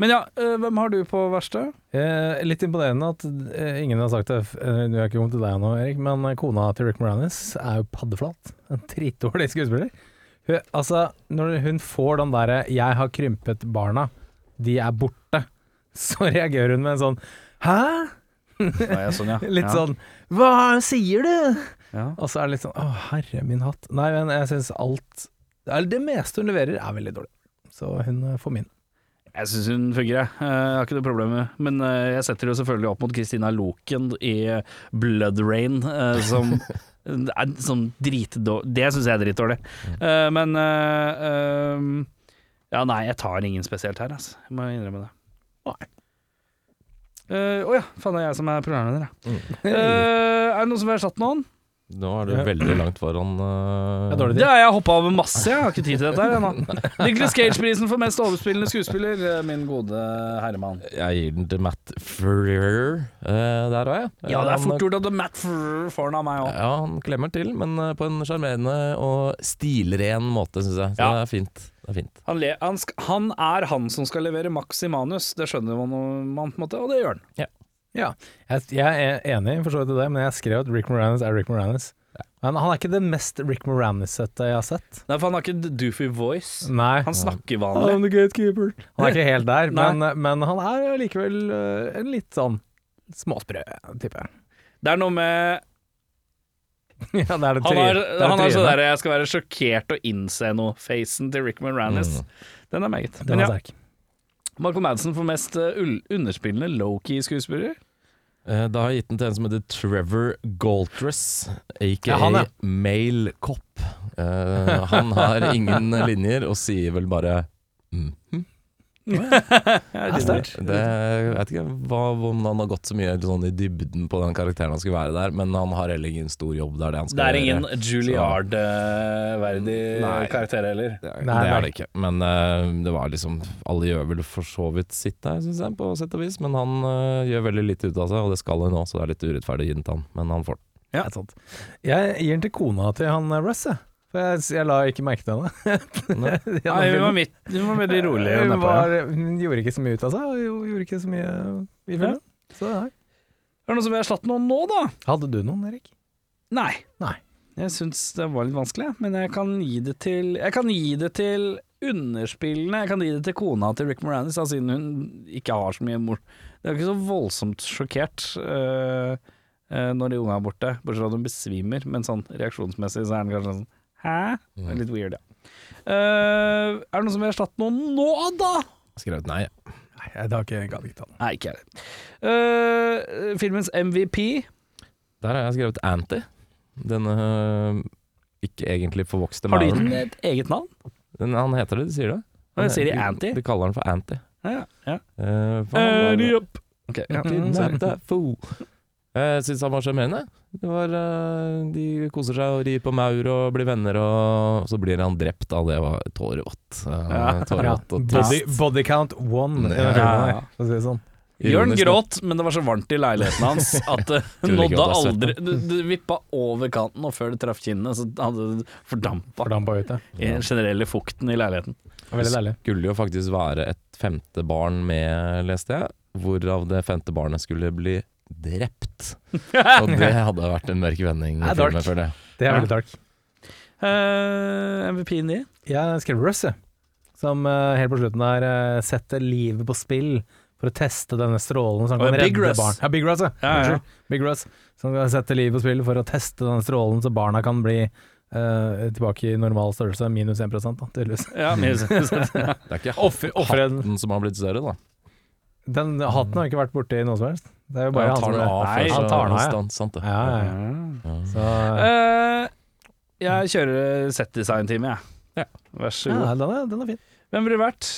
Men ja, eh, hvem har du på verste? Eh, litt imponerende at eh, ingen har sagt det, eh, du har ikke kommet til deg nå, Erik, men kona til Rick Moranis er jo paddeflat. En dritdårlig skuespiller. Hun, altså, når hun får den derre 'jeg har krympet barna, de er borte', så reagerer hun med en sånn 'hæ?' Ja, sånn, ja. Litt ja. sånn 'hva sier du?' ja. Og så er det litt sånn 'å, herre min hatt'. Nei, men jeg syns alt det meste hun leverer, er veldig dårlig. Så hun får min. Jeg syns hun fungerer, jeg. Eh, Jeg har ikke noe problem med Men eh, jeg setter det jo selvfølgelig opp mot Christina Loken i Blood Rain, eh, som er sånn dritdårlig Det syns jeg er dritdårlig. Eh, Men eh, eh, Ja, nei, jeg tar ingen spesielt her, altså. Jeg må innrømme det. Nei. uh, oh ja, faen det er jeg som er programleder, jeg. Mm. Uh, er det noen som vil erstatte noen? Nå er du veldig langt foran uh, Det er har jeg hoppa over masse, jeg har ikke tid til dette her ennå. Nicholas Cage-prisen for mest overspillende skuespiller, eh, min gode herremann. Jeg gir den til Matt Freer uh, der òg, jeg. Ja, det er fort gjort at Matt Frr får den av meg òg. Ja, han klemmer til, men eh, på en sjarmerende og stilren måte, syns jeg. Så Ja. det er fint. Det er fint. Han, le, han, sk- han er han som skal levere maks i manus, det skjønner man, man på en måte, og det gjør han. Ja, jeg, jeg er enig for så vidt i det, men jeg skrev at Rick Moranis er Rick Moranis. Men han er ikke det mest Rick Moranis-sette jeg har sett. Nei, for han har ikke doofy voice. Nei. Han snakker vanlig. I'm the gatekeeper. Han er ikke helt der, men, men han er likevel øh, en litt sånn småsprø type. Det er noe med ja, det er det Han har, det er det han har sånn derre 'jeg skal være sjokkert og innse noe'-facen til Rick Moranis. Mm. Den er meget. Den er sterk. ja, Michael Madsen får mest uh, underspillende low-key-skuespiller. Eh, Da har jeg gitt den til en som heter Trevor Galtress, aka Ja. Male Cop. Uh, han har ingen linjer og sier vel bare mm. Ja, sterkt. Det, jeg vet ikke hva, om han har gått så mye sånn i dybden på den karakteren han skulle være der, men han har heller ingen stor jobb. Det er det han skal Det er ingen Juilliard-verdig karakter heller. Det Nei, det er det ikke. Men uh, det var liksom Alle gjør vel for så vidt sitt der, syns jeg, på sett og vis. Men han uh, gjør veldig lite ut av seg, og det skal han nå, så det er litt urettferdig å gi den til han. Men han får den. Ja. Det. Jeg gir den til kona til han Russ, jeg. For jeg, jeg la ikke merke til henne. Nei. Ja, hun, var midt, hun var veldig rolig. hun, var, hun gjorde ikke så mye ut av seg, hun gjorde ikke så mye i filmen. Så nei. Er det noen som vil erstatte noen nå, da? Hadde du noen, Erik? Nei. Nei. Jeg syns det var litt vanskelig, men jeg kan gi det til Jeg kan gi det til underspillene. Jeg kan gi det til kona til Rick Moranis, da, siden hun ikke har så mye mor... Det er ikke så voldsomt sjokkert uh, uh, når de unga er borte, bortsett fra at hun besvimer, men sånn reaksjonsmessig så er den kanskje sånn Hæ? Det er litt weird, ja. Eh, er det noen som vil erstatte noen nå, da? Skrevet nei. Nei, jeg har ikke, gadd ikke ta den. Nei, ikke jeg. Eh, filmens MVP Der har jeg skrevet Anti. Denne øh, ikke egentlig forvokste Har du gitt mauren. den et eget navn? Den- Han heter det, de sier det. Hva sier de, Anti? De kaller han for Anti. Ja, ja. Uh, for han var- Annie up. Ok, ja. Fool. Jeg syns han var sjarmerende. Det var, eh, De koser seg og rir på maur og blir venner, og så blir han drept. av Det var tårevått. Uh, Ja. tårevått og Body, body count one den Ja. for å si det sånn. Jørn gråt, men det var så varmt i leiligheten hans at det nådde aldri Det det vippa over kanten, og før det traff kinnet, så hadde det fordampa Fordampa ut, ja. i den generelle fukten i leiligheten. Veldig deilig. skulle jo faktisk være et femte barn med, leste jeg. Hvorav det femte barnet skulle bli drept. Og det hadde vært en mørk vending Det er dark. Det. Det er veldig dark. Uh, MVP-en din? Jeg skrev Russ, jeg. Som uh, helt på slutten der uh, setter livet på spill for å teste denne strålen som kan ja, redde Russ. barn. Ja, Big Russ, ja. Ja, ja. Big Russ. Som kan sette livet på spill for å teste denne strålen så barna kan bli Uh, tilbake i normal størrelse, minus 1% da, tydeligvis. Ja, min- Det er ikke hatten som har blitt større, da. Den hatten har ikke vært borti noe som helst. Det er jo bare han han tar som den av Nei, først. han tar den av, ja. Sant, sant det. Ja, ja, ja. Så, Eh, jeg kjører set-design-team, jeg. Ja. Vær så ja, god. den er, den er fin. Hvem ville det vært?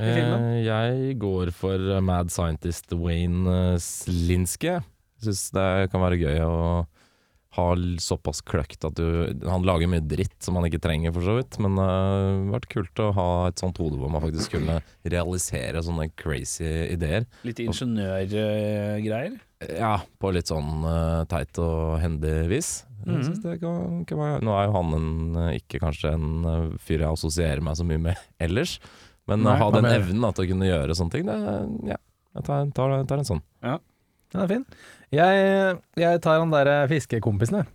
I filmen? Eh, jeg går for eh, mad scientist Wayne eh, Slinske. Syns det kan være gøy å ha l- såpass kløkt at du Han lager mye dritt som han ikke trenger, for så vidt. Men det har vært kult å ha et sånt hode hvor man faktisk kunne realisere sånne crazy ideer. Litt ingeniørgreier? Ja, på litt sånn uh, teit og hendig vis. Det kan, kan være Nå er jo han en, eh, ikke kanskje en eh, fyr jeg assosierer meg så mye med ellers, Men å ha den evnen da, til å kunne gjøre sånne ting, det ja, jeg tar, tar, tar en sånn. Den er fin. Jeg, jeg tar han der fiskekompisen, jeg.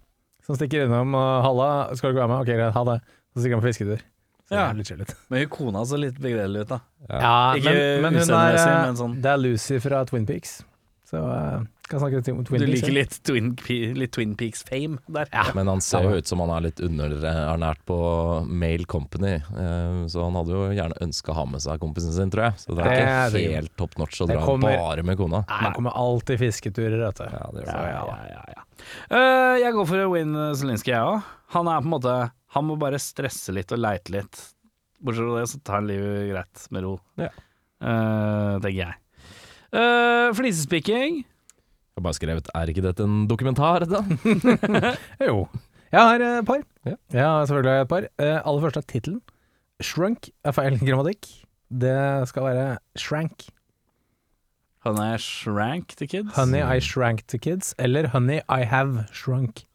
Som stikker innom og 'halla, skal du ikke være med?' Ok, greit, ha det. Så stikker han på fisketur. Ja. jævlig chill ut. Men hun kona så litt begredelig ut, da. Ja, Ikke men, men hun er eh, men sånn- Det er Lucy fra Twin Peaks. Så uh, kan snakke litt om Twin Du liker litt Twin, litt Twin Peaks-fame der. Men han ser jo ut som han er litt underernært på Mail Company, uh, så han hadde jo gjerne ønska å ha med seg kompisen sin, tror jeg. Så det er Det er ikke sikkert. helt top notch å dra kommer- bare med kona. Nei, det kommer alltid fisketurer, vet du. Ja, det gjør ja, ja, ja, ja. Eh, jeg går for Win Zelinsky, jeg òg. Han er på en måte Han må bare stresse litt og leite litt. Bortsett fra det, så tar han livet greit med ro. Ja. Eh, tenker jeg. Uh, flisespikking. Jeg har bare skrevet 'er ikke dette en dokumentar', da? Jo. Jeg har et par. Ja. Ja, selvfølgelig har jeg et par. Uh, aller første er tittelen. Shrunk er feil grammatikk. Det skal være shrank. Honey er shrank the kids. Honey, I shrank to kids. Eller Honey, I have shrunk.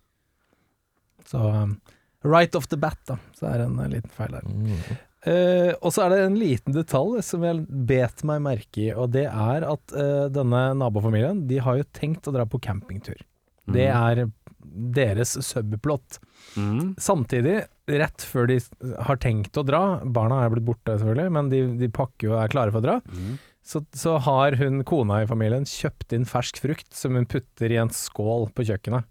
Så um, right off the bat, da, så er det en eh, liten feil der. Mm. Eh, og så er det en liten detalj som jeg bet meg merke i, og det er at uh, denne nabofamilien De har jo tenkt å dra på campingtur. Det er deres subplot. Mm. Samtidig, rett før de har tenkt å dra, barna er blitt borte selvfølgelig, men de, de pakker jo og er klare for å dra, Mm. så, så har hun kona i familien kjøpt inn fersk frukt som hun putter i en skål på kjøkkenet.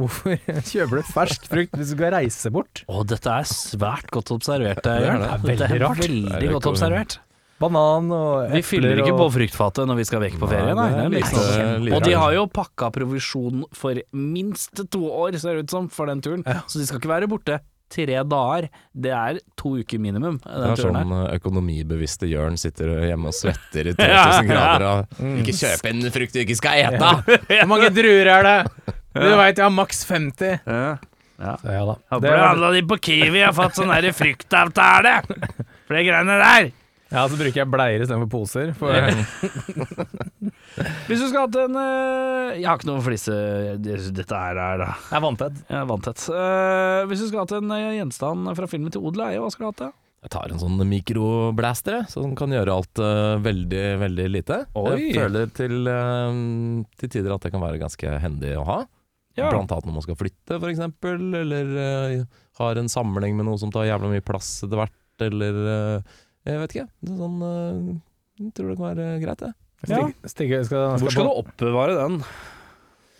Hvorfor kjøper du fersk frukt hvis du skal reise bort? Å, dette er svært godt observert. Det er er, det. Det er veldig rart. Veldig er godt observert. Banan og epler Vi fyller ikke og- på fruktfatet når vi skal vekk på ferie, nei. Nei, nei er er liksom- lite og de har jo pakka provisjon for minst to år, ser det ut som, for den turen. Ja. Så de skal ikke være borte tre dager. Det er to uker minimum. Det Den er turen her. sånn eh, økonomibevisste Jørn sitter hjemme og svetter i 3000 Ja, ja. grader og Ikke kjøp en frukt du ikke skal ete! Hvor mange druer er det? Du veit jeg har maks 50. Ja. Så ja da. Håper Det du handla de på Kiwi har fått sånn derre fruktavtale! For de greiene der. Ja, så bruker jeg bleier istedenfor poser. For, Hvis du skulle hatt en eh, Jeg har ikke noe flise det- Dette her er da jeg er vanntett. Eh, hvis du skulle hatt en eh, gjenstand fra filmen til odel og eie, hva skulle du hatt? da? Jeg tar en sånn mikroblaster, jeg, som kan gjøre alt eh, veldig, veldig lite. Oi. Jeg føler til, eh, til tider at det kan være ganske hendig å ha. Ja. Blant annet når man skal flytte, eksempel, eller uh, har en samling med noe som tar jævla mye plass etter hvert, eller uh, Jeg vet ikke. Det er sånn uh, Jeg tror det kan være greit, det. Stig, Stig, skal, Hvor skal du oppbevare den?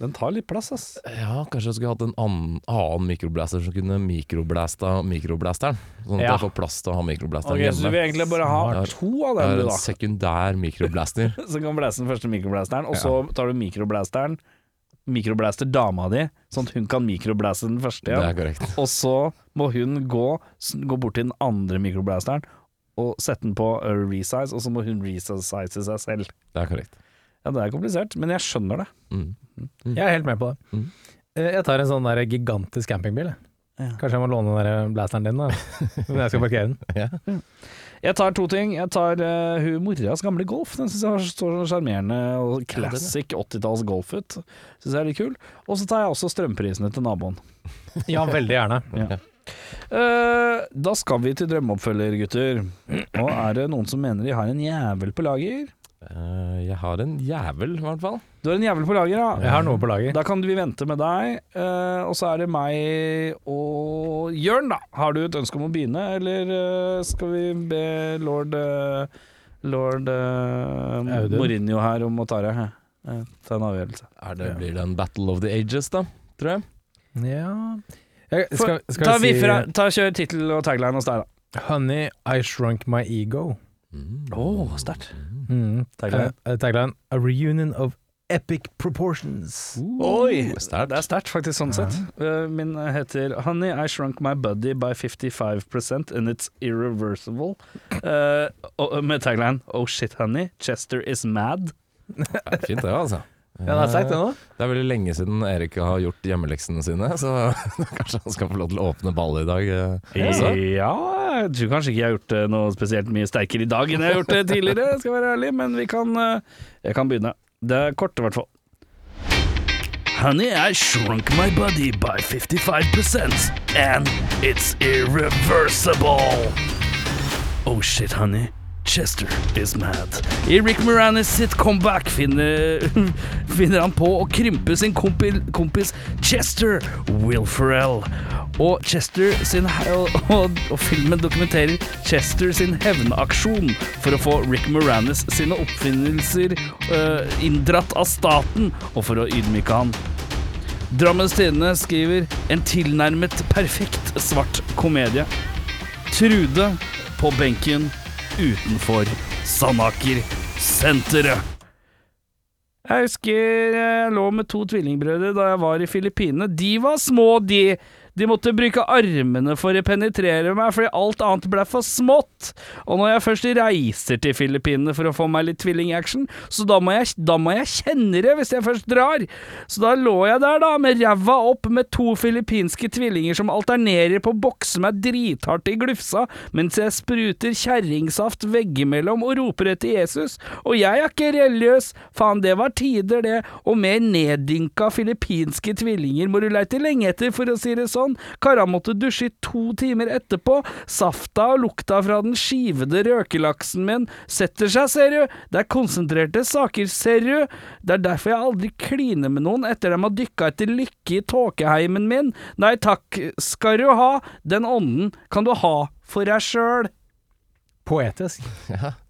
Den tar litt plass, ass. Ja, kanskje jeg skulle hatt en annen, annen mikroblaster som kunne mikroblæsta mikroblasteren. Sånn at Ja. jeg får plass til å ha mikroblasteren hjemme. så du vil egentlig bare ha Smart. to av dem, du, da? en sekundær mikroblaster. Så kan blæse den første mikroblasteren, og så tar du mikroblasteren, mikroblaster dama di, sånn at hun kan mikroblaste den første Det er korrekt. Og så må hun gå, gå bort til den andre mikroblasteren og sette den på uh, resize, og så må hun resize seg selv. Det er korrekt. Ja, det er komplisert, men jeg skjønner det. Mm. Jeg er helt med på det. Mm. Eh, Jeg tar en sånn der gigantisk campingbil. jeg. Ja. Kanskje jeg må låne den der blasteren din da når jeg skal parkere den. Ja. Jeg tar to ting. Jeg tar uh, hun moras gamle Golf. Den syns jeg så sjarmerende og classic 80-talls Golf ut. Syns jeg er litt kul. Og så tar jeg også strømprisene til naboen. Ja, veldig gjerne. Eh, da skal vi til drømmeoppfølger, gutter. Og er det noen som mener de har en jævel på lager? Eh, jeg har en jævel, i hvert fall. Du har en jævel på lager, ja. Jeg har noe på lager. Da kan vi vente med deg. eh, og så er det meg og Jørn, da. Har du et ønske om å begynne, eller eh, skal vi be lord Lord uh, Mourinho her om å ta det? ta en avgjørelse. Er det, Blir det en Battle of the Ages, da? Tror jeg. Ja jeg, Skal, skal ta, vi si fra, ta Kjør tittel og tagline hos deg, da. Honey, I shrunk my ego. Mm. Å, sterkt. Mm. Tagline. Eh, tagline A reunion of epic proportions. Oi! Stert. Det er sterkt, faktisk, sånn sett. Uh, Min heter Honey, I shrunk my body by 55% and it's irreversible. Uh, og- med tagline Oh shit, honey, Chester is mad. Fint det, altså. Ja, det er det nå. Det er veldig lenge siden Erik har gjort hjemmeleksene sine, så kanskje han skal få lov til å åpne ballet i dag. også. Ja, jeg tror kanskje ikke jeg har gjort noe spesielt mye sterkere i dag enn jeg har gjort det tidligere, skal være ærlig, men vi kan uh, Jeg kan begynne. Det er kort, i hvert fall. Honey, I shrunk my body by 55% and it's irreversible. Oh shit, honey. Chester is mad. I Rick Moranis sitt comeback finner, finner han på å krympe sin kompil, kompis Chester Will Ferrell. Og, sin, og, og filmen dokumenterer Chester sin hevnaksjon for å få Rick Moranis sine oppfinnelser uh, inndratt av staten, og for å ydmyke han. Drammens Tidende skriver en tilnærmet perfekt svart komedie. Trude på benken utenfor Sandaker senteret. Jeg husker jeg lå med to tvillingbrødre da jeg var i Filippinene. De var små, de. De måtte bruke armene for å penetrere meg fordi alt annet ble for smått. Og når jeg først reiser til Filippinene for å få meg litt tvillingaction, så da må, jeg, da må jeg kjenne det hvis jeg først drar. Så da lå jeg der, da, med ræva opp med to filippinske tvillinger som alternerer på å bokse meg drithardt i glufsa, mens jeg spruter kjerringsaft veggimellom og roper etter Jesus. Og jeg er ikke religiøs, faen, det var tider, det. Og mer neddynka filippinske tvillinger må du leite lenge etter, for å si det sånn. Kara måtte dusje i to timer etterpå. Safta og lukta fra den skivede røkelaksen min setter seg, ser du. Det er konsentrerte saker, ser du. Det er derfor jeg aldri kliner med noen etter dem har dykka etter lykke i tåkeheimen min. Nei takk skal du ha, den ånden kan du ha for deg sjøl. Poetisk.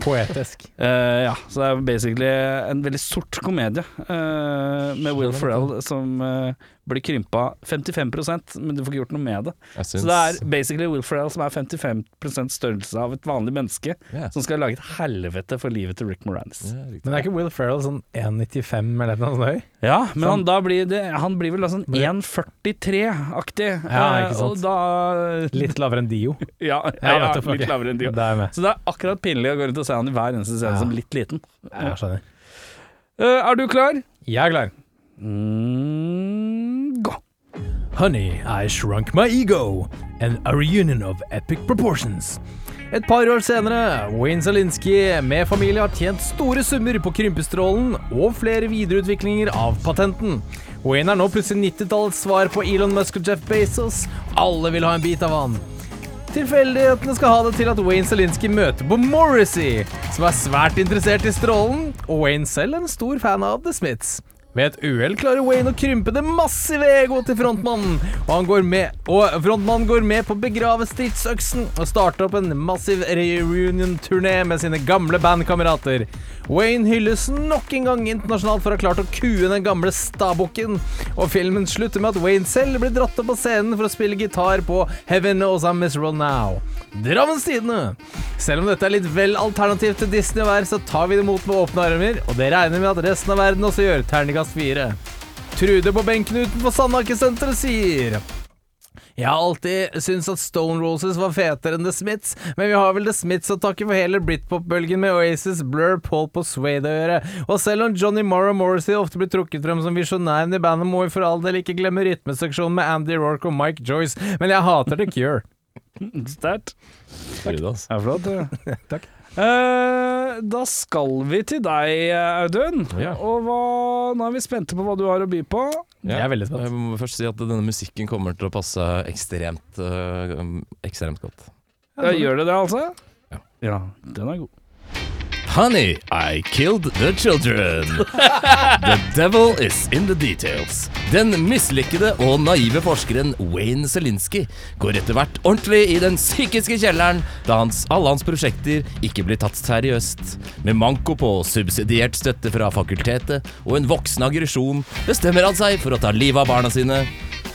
Poetisk. uh, ja, så det er basically en veldig sort komedie uh, med Will Ferrell som eh, blir krympa 55% men du får ikke gjort noe med det. Så det er basically Will Ferrell som er 55% størrelse av et vanlig menneske, yeah. som skal lage et helvete for livet til Rick Moranis. Ja. Men er ikke Will Ferrell sånn 1,95 eller noe sånt høy? Ja, men han, da blir det, han blir vel sånn 1,43-aktig. Ja, ikke eh, sant. Og da Litt lavere enn Dio. Ja, ja, ja litt lavere enn Dio. Det er. Så det er akkurat pinlig å gå rundt og se han i hver eneste scene Ja. som litt liten. Jeg skjønner. Uh, er du klar? Jeg er klar. Mm, gå. Honey, I Shrunk My Ego, and a reunion of epic proportions. Et par år senere, Wayne Zelinsky med familie har tjent store summer på krympestrålen og flere videreutviklinger av patenten. Wayne er nå plutselig 90-tallets svar på Elon Musk og Jeff Bezos. Alle vil ha en bit av han. Tilfeldighetene skal ha det til at Wayne Zelinsky møter på Morrissey, som er svært interessert i strålen, og Wayne selv en stor fan av The Smiths. Ved et uhell klarer Wayne å krympe det massive egoet til frontmannen, og, han går med, og frontmannen går med på å begrave stridsøksen og starter opp en massiv reunion-turné med sine gamle bandkamerater. Wayne hylles nok en gang internasjonalt for å ha klart å kue den gamle stabukken, og filmen slutter med at Wayne selv blir dratt opp på scenen for å spille gitar på Heaven Knows I'm Miserable Now. Drammens Tidende! Selv om dette er litt vel alternativt til Disney å være, så tar vi det imot med åpne armer, og det regner med at resten av verden også gjør. Terningkast fire. Trude på benken utenfor Sandaker-senteret sier jeg har alltid syntes at Stone Roses var fetere enn The Smiths, men vi har vel The Smiths å takke for hele Britpop-bølgen med Oasis, Blur, Paul på Swade å gjøre. Og selv om Johnny Morrow Morrissey ofte blir trukket frem som visjonæren i bandet, må vi for all del ikke glemme rytmeseksjonen med Andy Rorke og Mike Joyce, men jeg hater The Cure. Sterkt. Takk. Det er flott. Takk. Eh, da skal vi til deg, Audun. Ja. Og hva, nå er vi spente på hva du har å by på. Jeg er veldig spent. Jeg må først si at denne musikken kommer til å passe ekstremt, øh, ekstremt godt. Ja, gjør det det, altså? Ja. Ja, den er god. Honey, I killed the children. The devil is in the details. Den mislykkede og naive forskeren Wayne Zelinsky går etter hvert ordentlig i den psykiske kjelleren da hans, alle hans prosjekter ikke blir tatt seriøst. Med manko på subsidiert støtte fra fakultetet og en voksen aggresjon bestemmer han seg for å ta livet av barna sine,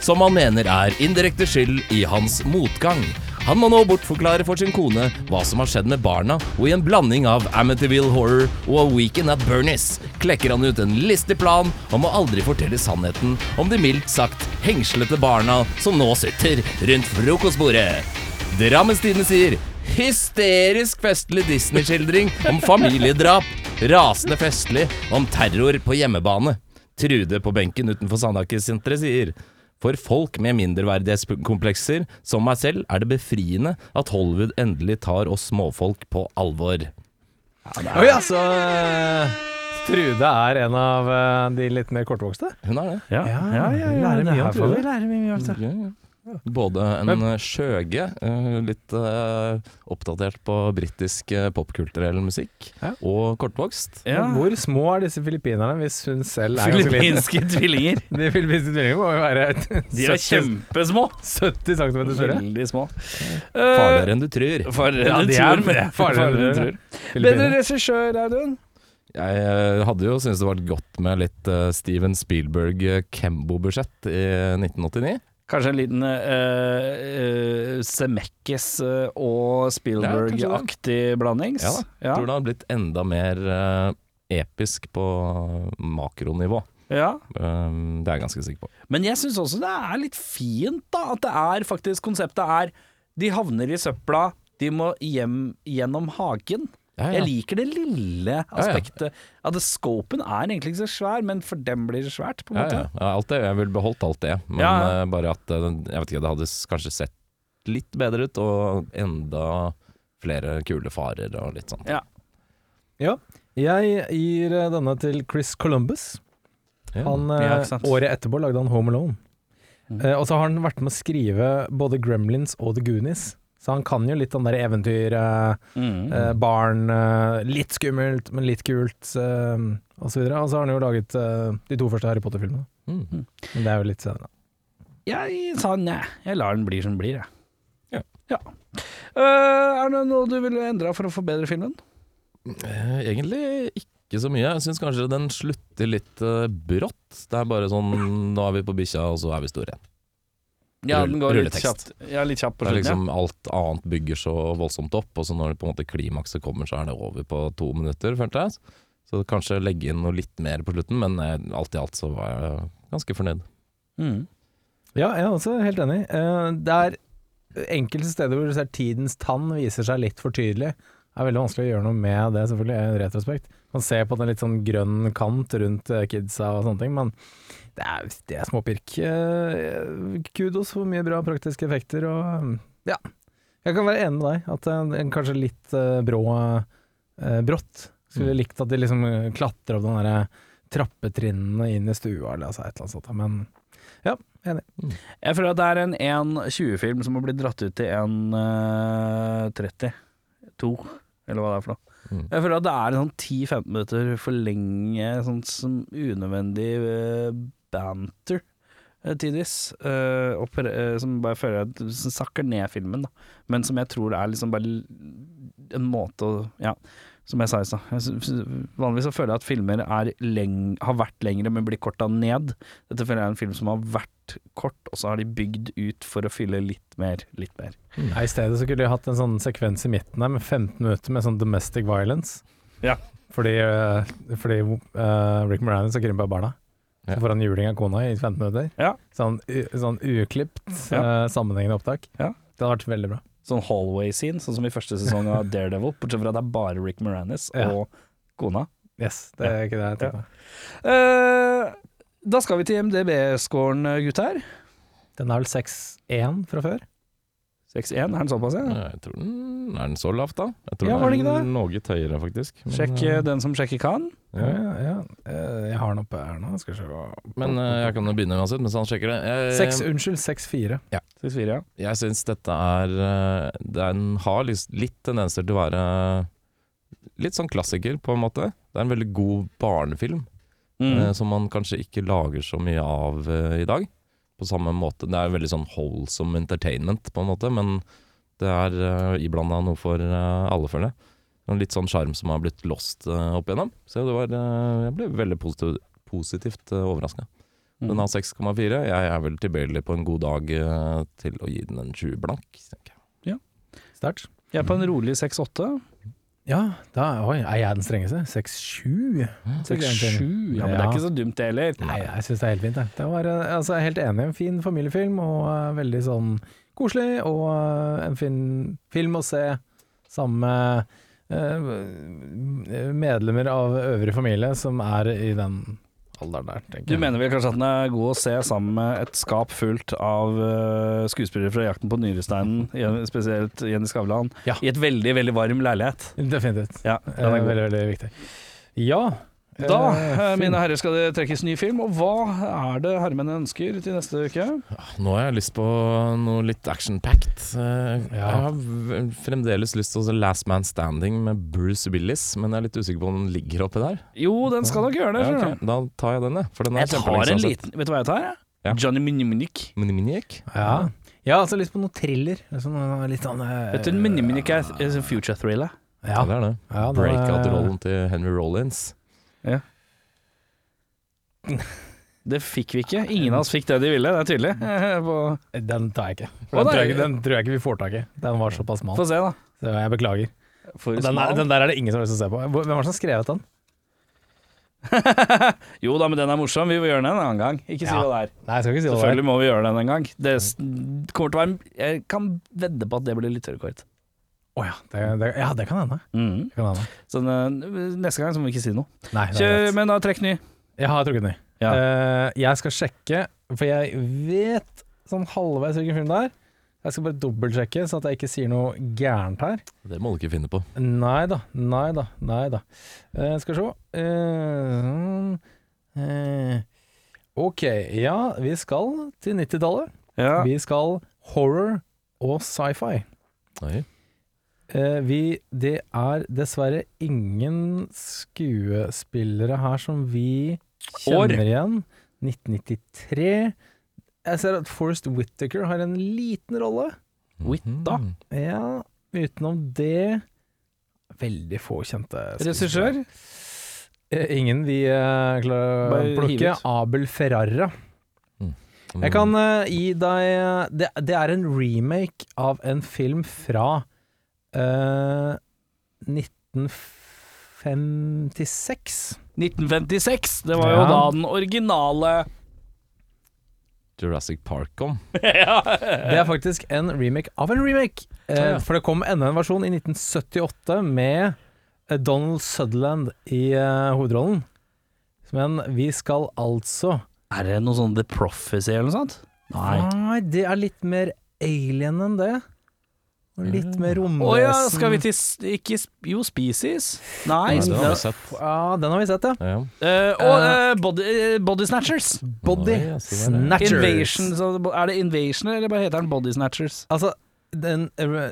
som han mener er indirekte skyld i hans motgang. Han må nå bortforklare for sin kone hva som har skjedd med barna, og i en blanding av Amityville Horror og A Weekend at Bernies klekker han ut en listig plan om å aldri fortelle sannheten om de mildt sagt hengslete barna som nå sitter rundt frokostbordet. Drammenstidene sier hysterisk festlig Disney-skildring om familiedrap, rasende festlig om terror på hjemmebane. Trude på benken utenfor Sandaker-senteret sier for folk med mindreverdighetskomplekser som meg selv er det befriende at Hollywood endelig tar oss småfolk på alvor. Oi, altså Trude er en av eh, de litt mer kortvokste. Hun er det. Ja, Ja, ja, ja, ja, lærer det mye om Trude. vi lærer mye om. Ja, ja. Både en skjøge, eh, litt eh, oppdatert på britisk eh, popkulturell musikk, Ja. og kortvokst. Ja. Hvor små er disse filippinerne hvis hun selv er? Filippinske tvillinger. De filippinske tvillingene må jo være De er 70 kjempesmå. 70 cm større. Veldig små. Farligere enn du tror. Farligere enn du de er tror. farligere enn du tror. Bedre regissør, Audun? Jeg hadde jo syntes det var godt med litt Steven Spielberg Kembo-budsjett i 1989. Kanskje en liten uh, uh, og Spielberg-aktig blanding? Ja da. Ja. Tror det hadde blitt enda mer uh, episk på makronivå. ja. Um, det er jeg ganske sikker på. Men jeg syns også det er litt fint, da. At det er faktisk Konseptet er De havner i søpla, de må hjem gjennom hagen. Ja, ja. Jeg liker det lille ja. aspektet. At det scopen er egentlig ikke så svær, men for dem blir det svært, på en Ja, måte. ja. ja, alt det. Jeg ville beholdt alt det, men Ja. eh, bare at eh, Jeg vet ikke, det hadde kanskje sett litt bedre ut, og enda flere kule farer og litt sånn. Ja. Ja. Jeg gir eh, denne til Chris Columbus. Han, Ja, året etterpå lagde han Home Alone. Mm. Eh, og så har han vært med å skrive både Gremlins og The Goonies. Så han kan jo litt sånn der eventyr, eh, Mm. eh, barn, eh, litt skummelt, men litt kult, eh, og så videre. Og så har han jo laget eh, de to første Harry Potter-filmene. Mm. Men det er jo litt senere. Jeg sa nei. Jeg lar den bli som den blir, jeg. Ja. ja. Uh, er det noe du ville endra for å forbedre filmen? Uh, Egentlig ikke så mye. Jeg syns kanskje den slutter litt uh, brått. Det er bare sånn Nå er vi på bikkja, og så er vi store. Ja, den går litt kjapt, ja, litt kjapt på slutten. liksom Alt annet bygger så voldsomt opp, og så når det på en måte klimakset kommer, så er det over på to minutter, følte jeg. Så kanskje legge inn noe litt mer på slutten, men eh, alt i alt så var jeg ganske fornøyd. ja. Mm. Ja, jeg er også helt enig. Eh, det er enkelte steder hvor du ser tidens tann viser seg litt for tydelig. Det er veldig vanskelig å gjøre noe med det, selvfølgelig, i retrospekt. Man ser på den litt sånn grønn kant rundt eh, kidsa og sånne ting, men det er, det er småpirk. Eh, Kudos for mye bra praktiske effekter og mm, ja. Jeg kan være enig med deg, at en det er kanskje litt eh, brå eh, brått. Skulle Mm. likt at de liksom eh, klatrer opp den derre trappetrinnene inn i stua eller altså et eller annet sånt, men ja, enig. Jeg føler at det er en 1.20-film som har blitt dratt ut til 1.32, eller hva det er for noe. Mm. Jeg føler at det er en sånn 10-15 minutter for lenge sånn som unødvendig eh, banter eh, tidvis. uh, som bare føler at som sakker ned filmen, da. Men som jeg tror er liksom bare en måte å Ja, som jeg sa i stad. Vanligvis så føler jeg at filmer er leng har vært lengre, men blir korta ned. Dette føler jeg er en film som har vært kort, og så har de bygd ut for å fylle litt mer, litt mer. Mm. I stedet så kunne de hatt en sånn sekvens i midten der med 15 minutter med sånn domestic violence. Ja. Fordi, fordi øh, Rick Moranis har krympa barna. Så får han juling av kona i 15 minutter. Ja. Sånn, sånn uklipt, Ja. øh, sammenhengende opptak. Ja. Det hadde vært veldig bra. Sånn hallway-scene, sånn som i første sesong av Daredevil, bortsett fra at det er bare Rick Moranis Ja. og kona. Yes, det er ikke det jeg tenkte. Uh, da skal vi til MDB-scoren, gutter. Den er vel 6-1 fra før? 6-1, er den såpass, ja? Jeg tror den Er den så lavt, da? Jeg tror Ja, var det den er er noe høyere, faktisk. Men, Sjekk eh, eh, den som sjekker kan. Ja, ja. ja. Eh, Jeg har den oppe her nå, skal se Men eh, jeg kan jo begynne uansett, mens han sjekker det. Jeg, Seks, Unnskyld, 6-4. 6-4, ja. Jeg syns dette er eh, Den har litt, litt tendenser til å være litt sånn klassiker, på en måte. Det er en veldig god barnefilm, Mm. eh, som man kanskje ikke lager så mye av eh, i dag. På samme måte. Det er veldig sånn wholesome entertainment, på en måte, men det er uh, iblanda noe for uh, alle, føler jeg. Litt sånn sjarm som har blitt lost uh, opp igjennom. Så det var uh, Jeg ble veldig positiv, positivt uh, overraska. Mm. Den har 6,4. Jeg er vel tilbøyelig på en god dag eh, til å gi den en 20 blank. Ja. Sterkt. Jeg er på en rolig 6-8. Ja, da oi, er jeg den strengeste. 6-7. 6-7, ja, men det er ikke så dumt det heller. Nei, jeg syns det er helt fint. jeg. Det var, eh, altså, jeg er helt enig. En fin familiefilm, og uh, veldig sånn koselig. Og uh, en fin film å se sammen med uh, medlemmer av øvrig familie som er i den alderen der, tenker Du mener vel kanskje at den er god å se sammen med et skap fullt av uh, skuespillere fra Jakten på nyresteinen, spesielt Jenny Skavlan, Ja. i et veldig, veldig varm leilighet. Definitivt. Ja, Det den er er god. veldig, veldig viktig. Ja, Da, eh, mine herrer, skal det trekkes ny film. Og hva er det herremennene ønsker til neste uke? Nå har jeg lyst på noe litt action-packed. Eh, Ja. Jeg har fremdeles lyst til å se Last Man Standing med Bruce Willis, men jeg er litt usikker på om den ligger oppi der. Jo, den skal nok gjøre det. Ja, okay. Da tar jeg den, jeg. For den er Jeg tar en liten Vet du hva jeg tar? Ja. Johnny Minimunik. Minimunik? Ja. Ja. Altså lyst på noe thriller. Sånn, eh, litt sånn eh, Vet du, Minimunik er er en future thriller. Ja, Ja, det er det. ja, Breakout-rollen til Henry Rollins. Det fikk vi ikke. Ingen av oss fikk det de ville, det er tydelig. På- Den tar jeg ikke. Å, den, tror jeg ikke den tror jeg ikke vi får tak i. Den var såpass smal. Få se, da. Så jeg beklager. For Og Den, er, smal. den der er det ingen som har lyst til å se på. Hvor- Hvem var det som har skrevet den? Jo da, men den er morsom. Vi må gjøre den en annen gang. Ikke si Ja. hva det er. Nei, jeg skal ikke si det. Selvfølgelig må vi gjøre den en gang. Det s- kommer til å være Jeg kan vedde på at det blir lytterrekord. Å ja, det, det, ja, det kan hende. Mm. Det kan hende. Så eh, neste gang så må vi ikke si noe. Nei, Kjør, men da trekk ny. Jeg har trukket ny. Ja. Uh, jeg skal sjekke, for jeg vet sånn halvveis hvilken film det er. Jeg skal bare dobbeltsjekke, så at jeg ikke sier noe gærent her. Det må du ikke finne på. Nei da, nei da, nei da. Uh, skal vi se uh, eh, Ok, ja, vi skal til 90-tallet. Ja. Vi skal horror og sci-fi. Oi. Eh, vi, det er dessverre ingen skuespillere her som vi År? kjenner igjen. 1993. Jeg ser at Forrest Whittaker har en liten rolle. Whitta? Mhm. Ja, utenom det Veldig få kjente. Regissør? Eh, ingen vi uh, klarer å plukke. Abel Ferrara. Mm. Jeg kan uh, gi deg det, det er en remake av en film fra eh, 1956. 1956. Det var jo Ja. da den originale Jurassic Park kom. Det er faktisk en remake av en remake. Eh. For det kom enda en versjon i 1978 med eh, Donald Sutherland i eh, hovedrollen. Men vi skal altså Er det noe sånn The Prophecy eller noe sånt? Nei, det er litt mer alien enn det. Og litt mer Å romvesen. ja, skal vi til ikke Jo, Species? Nei. Ja, den har vi sett. Ja, den har vi sett, ja. Ja. Uh, og uh, body, Body Snatchers. Body oh, ja, er. Snatchers. Invasion. Så er det Invasion, eller bare heter den Body Snatchers? Altså, den,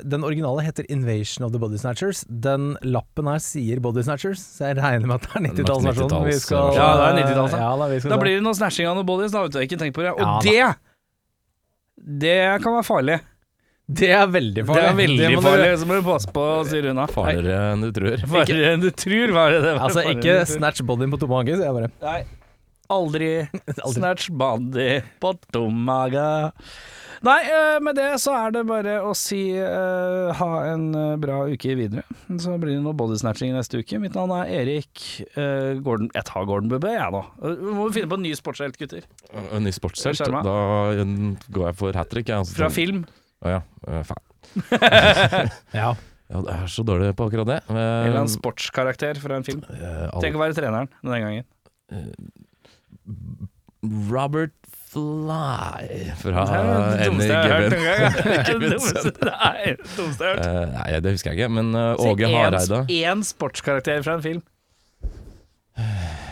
den originale heter Invasion of the Body Snatchers. Den lappen her sier Body Snatchers, så jeg regner med at det er 90-tallsversjonen. Vi skal Ja, det er 90-tallet. ja. ja, da, Da blir det noe snatching av noen bodies, da vet du. Ikke tenk på det. Og Ja, det Det kan være farlig. Det er veldig farlig. Det er veldig må farlig, så må du passe på å styre unna. Farligere enn du tror. Farligere enn du tror, var det det? Altså, Farligere ikke snatch bodyen på tomme hage, sier jeg bare. Nei. Aldri Aldri. snatch body på tomme hage. Nei, eh, med det så er det bare å si uh, ha en eh, bra uke videre. Så blir det noe bodysnatching neste uke. Mitt navn er Erik uh, Gordon Jeg tar Gordon Bubbe, jeg nå. Vi må finne på en ny sportshelt, gutter. En ny sportshelt. Da um, går jeg for hat trick. altså. Fra film. Å ja. eh, Faen. Ja. Ja, det er så dårlig på akkurat det. Eh, Eller en sportskarakter fra en film. eh, alle- Tenk å være treneren denne gangen. Robert Fly fra Det er det dummeste jeg har hørt Gibbon. noen gang. Det er det dummeste- Nei, det dummeste jeg har hørt. Eh, nei, det husker jeg ikke, men eh, Si Åge en- Hareide En sportskarakter fra en film.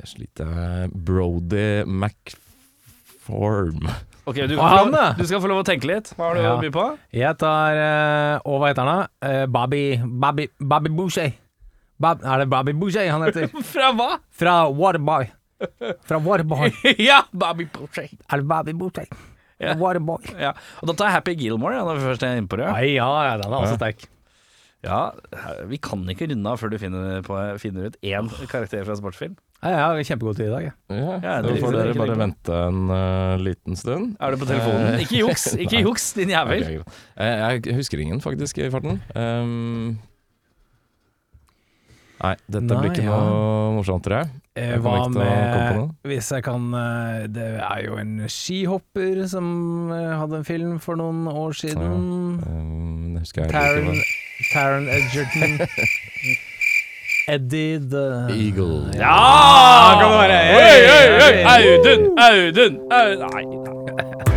Jeg sliter Brody McForm. Ok, du, Og han, da? du skal få lov å tenke litt. Hva har du å by på? Jeg tar eh, Og hva heter han da? Eh, Bobby Bobby, Bobby Boucher. Bob, er det Bobby Boucher han heter? Fra hva? Fra Waterboy. Fra Waterboy. ja, Bobby Boucher. Er det Bobby Boucher? Ja. Waterboy. Ja. Og da tar jeg Happy Gilmore, ja, når vi først er inne på det. Nei, ja, ja, den er også sterk. Ja, Vi kan ikke runde av før du finner, på, finner ut én karakter fra sportsfilm. Nei, jeg har kjempegod tid i dag. jeg. Ja, Ja, da det- får det er dere bare vente en eh, liten stund. Er du på telefonen? Eh, Ikke juks, ikke juks, din jævel. Ok, greit. Eh, jeg husker ingen, faktisk, i farten. Um, nei, dette Nei, blir ikke ja. noe morsomt, tror jeg. Eh, Jeg kommer hva ikke til å komme med. Hvis jeg kan eh, Det er jo en skihopper som eh, hadde en film for noen år siden. Um, det husker jeg Taron, ikke. Taron Edgerton. Eddie the Eagle. Ja! kan det være. Audun! Audun! Audun! Nei.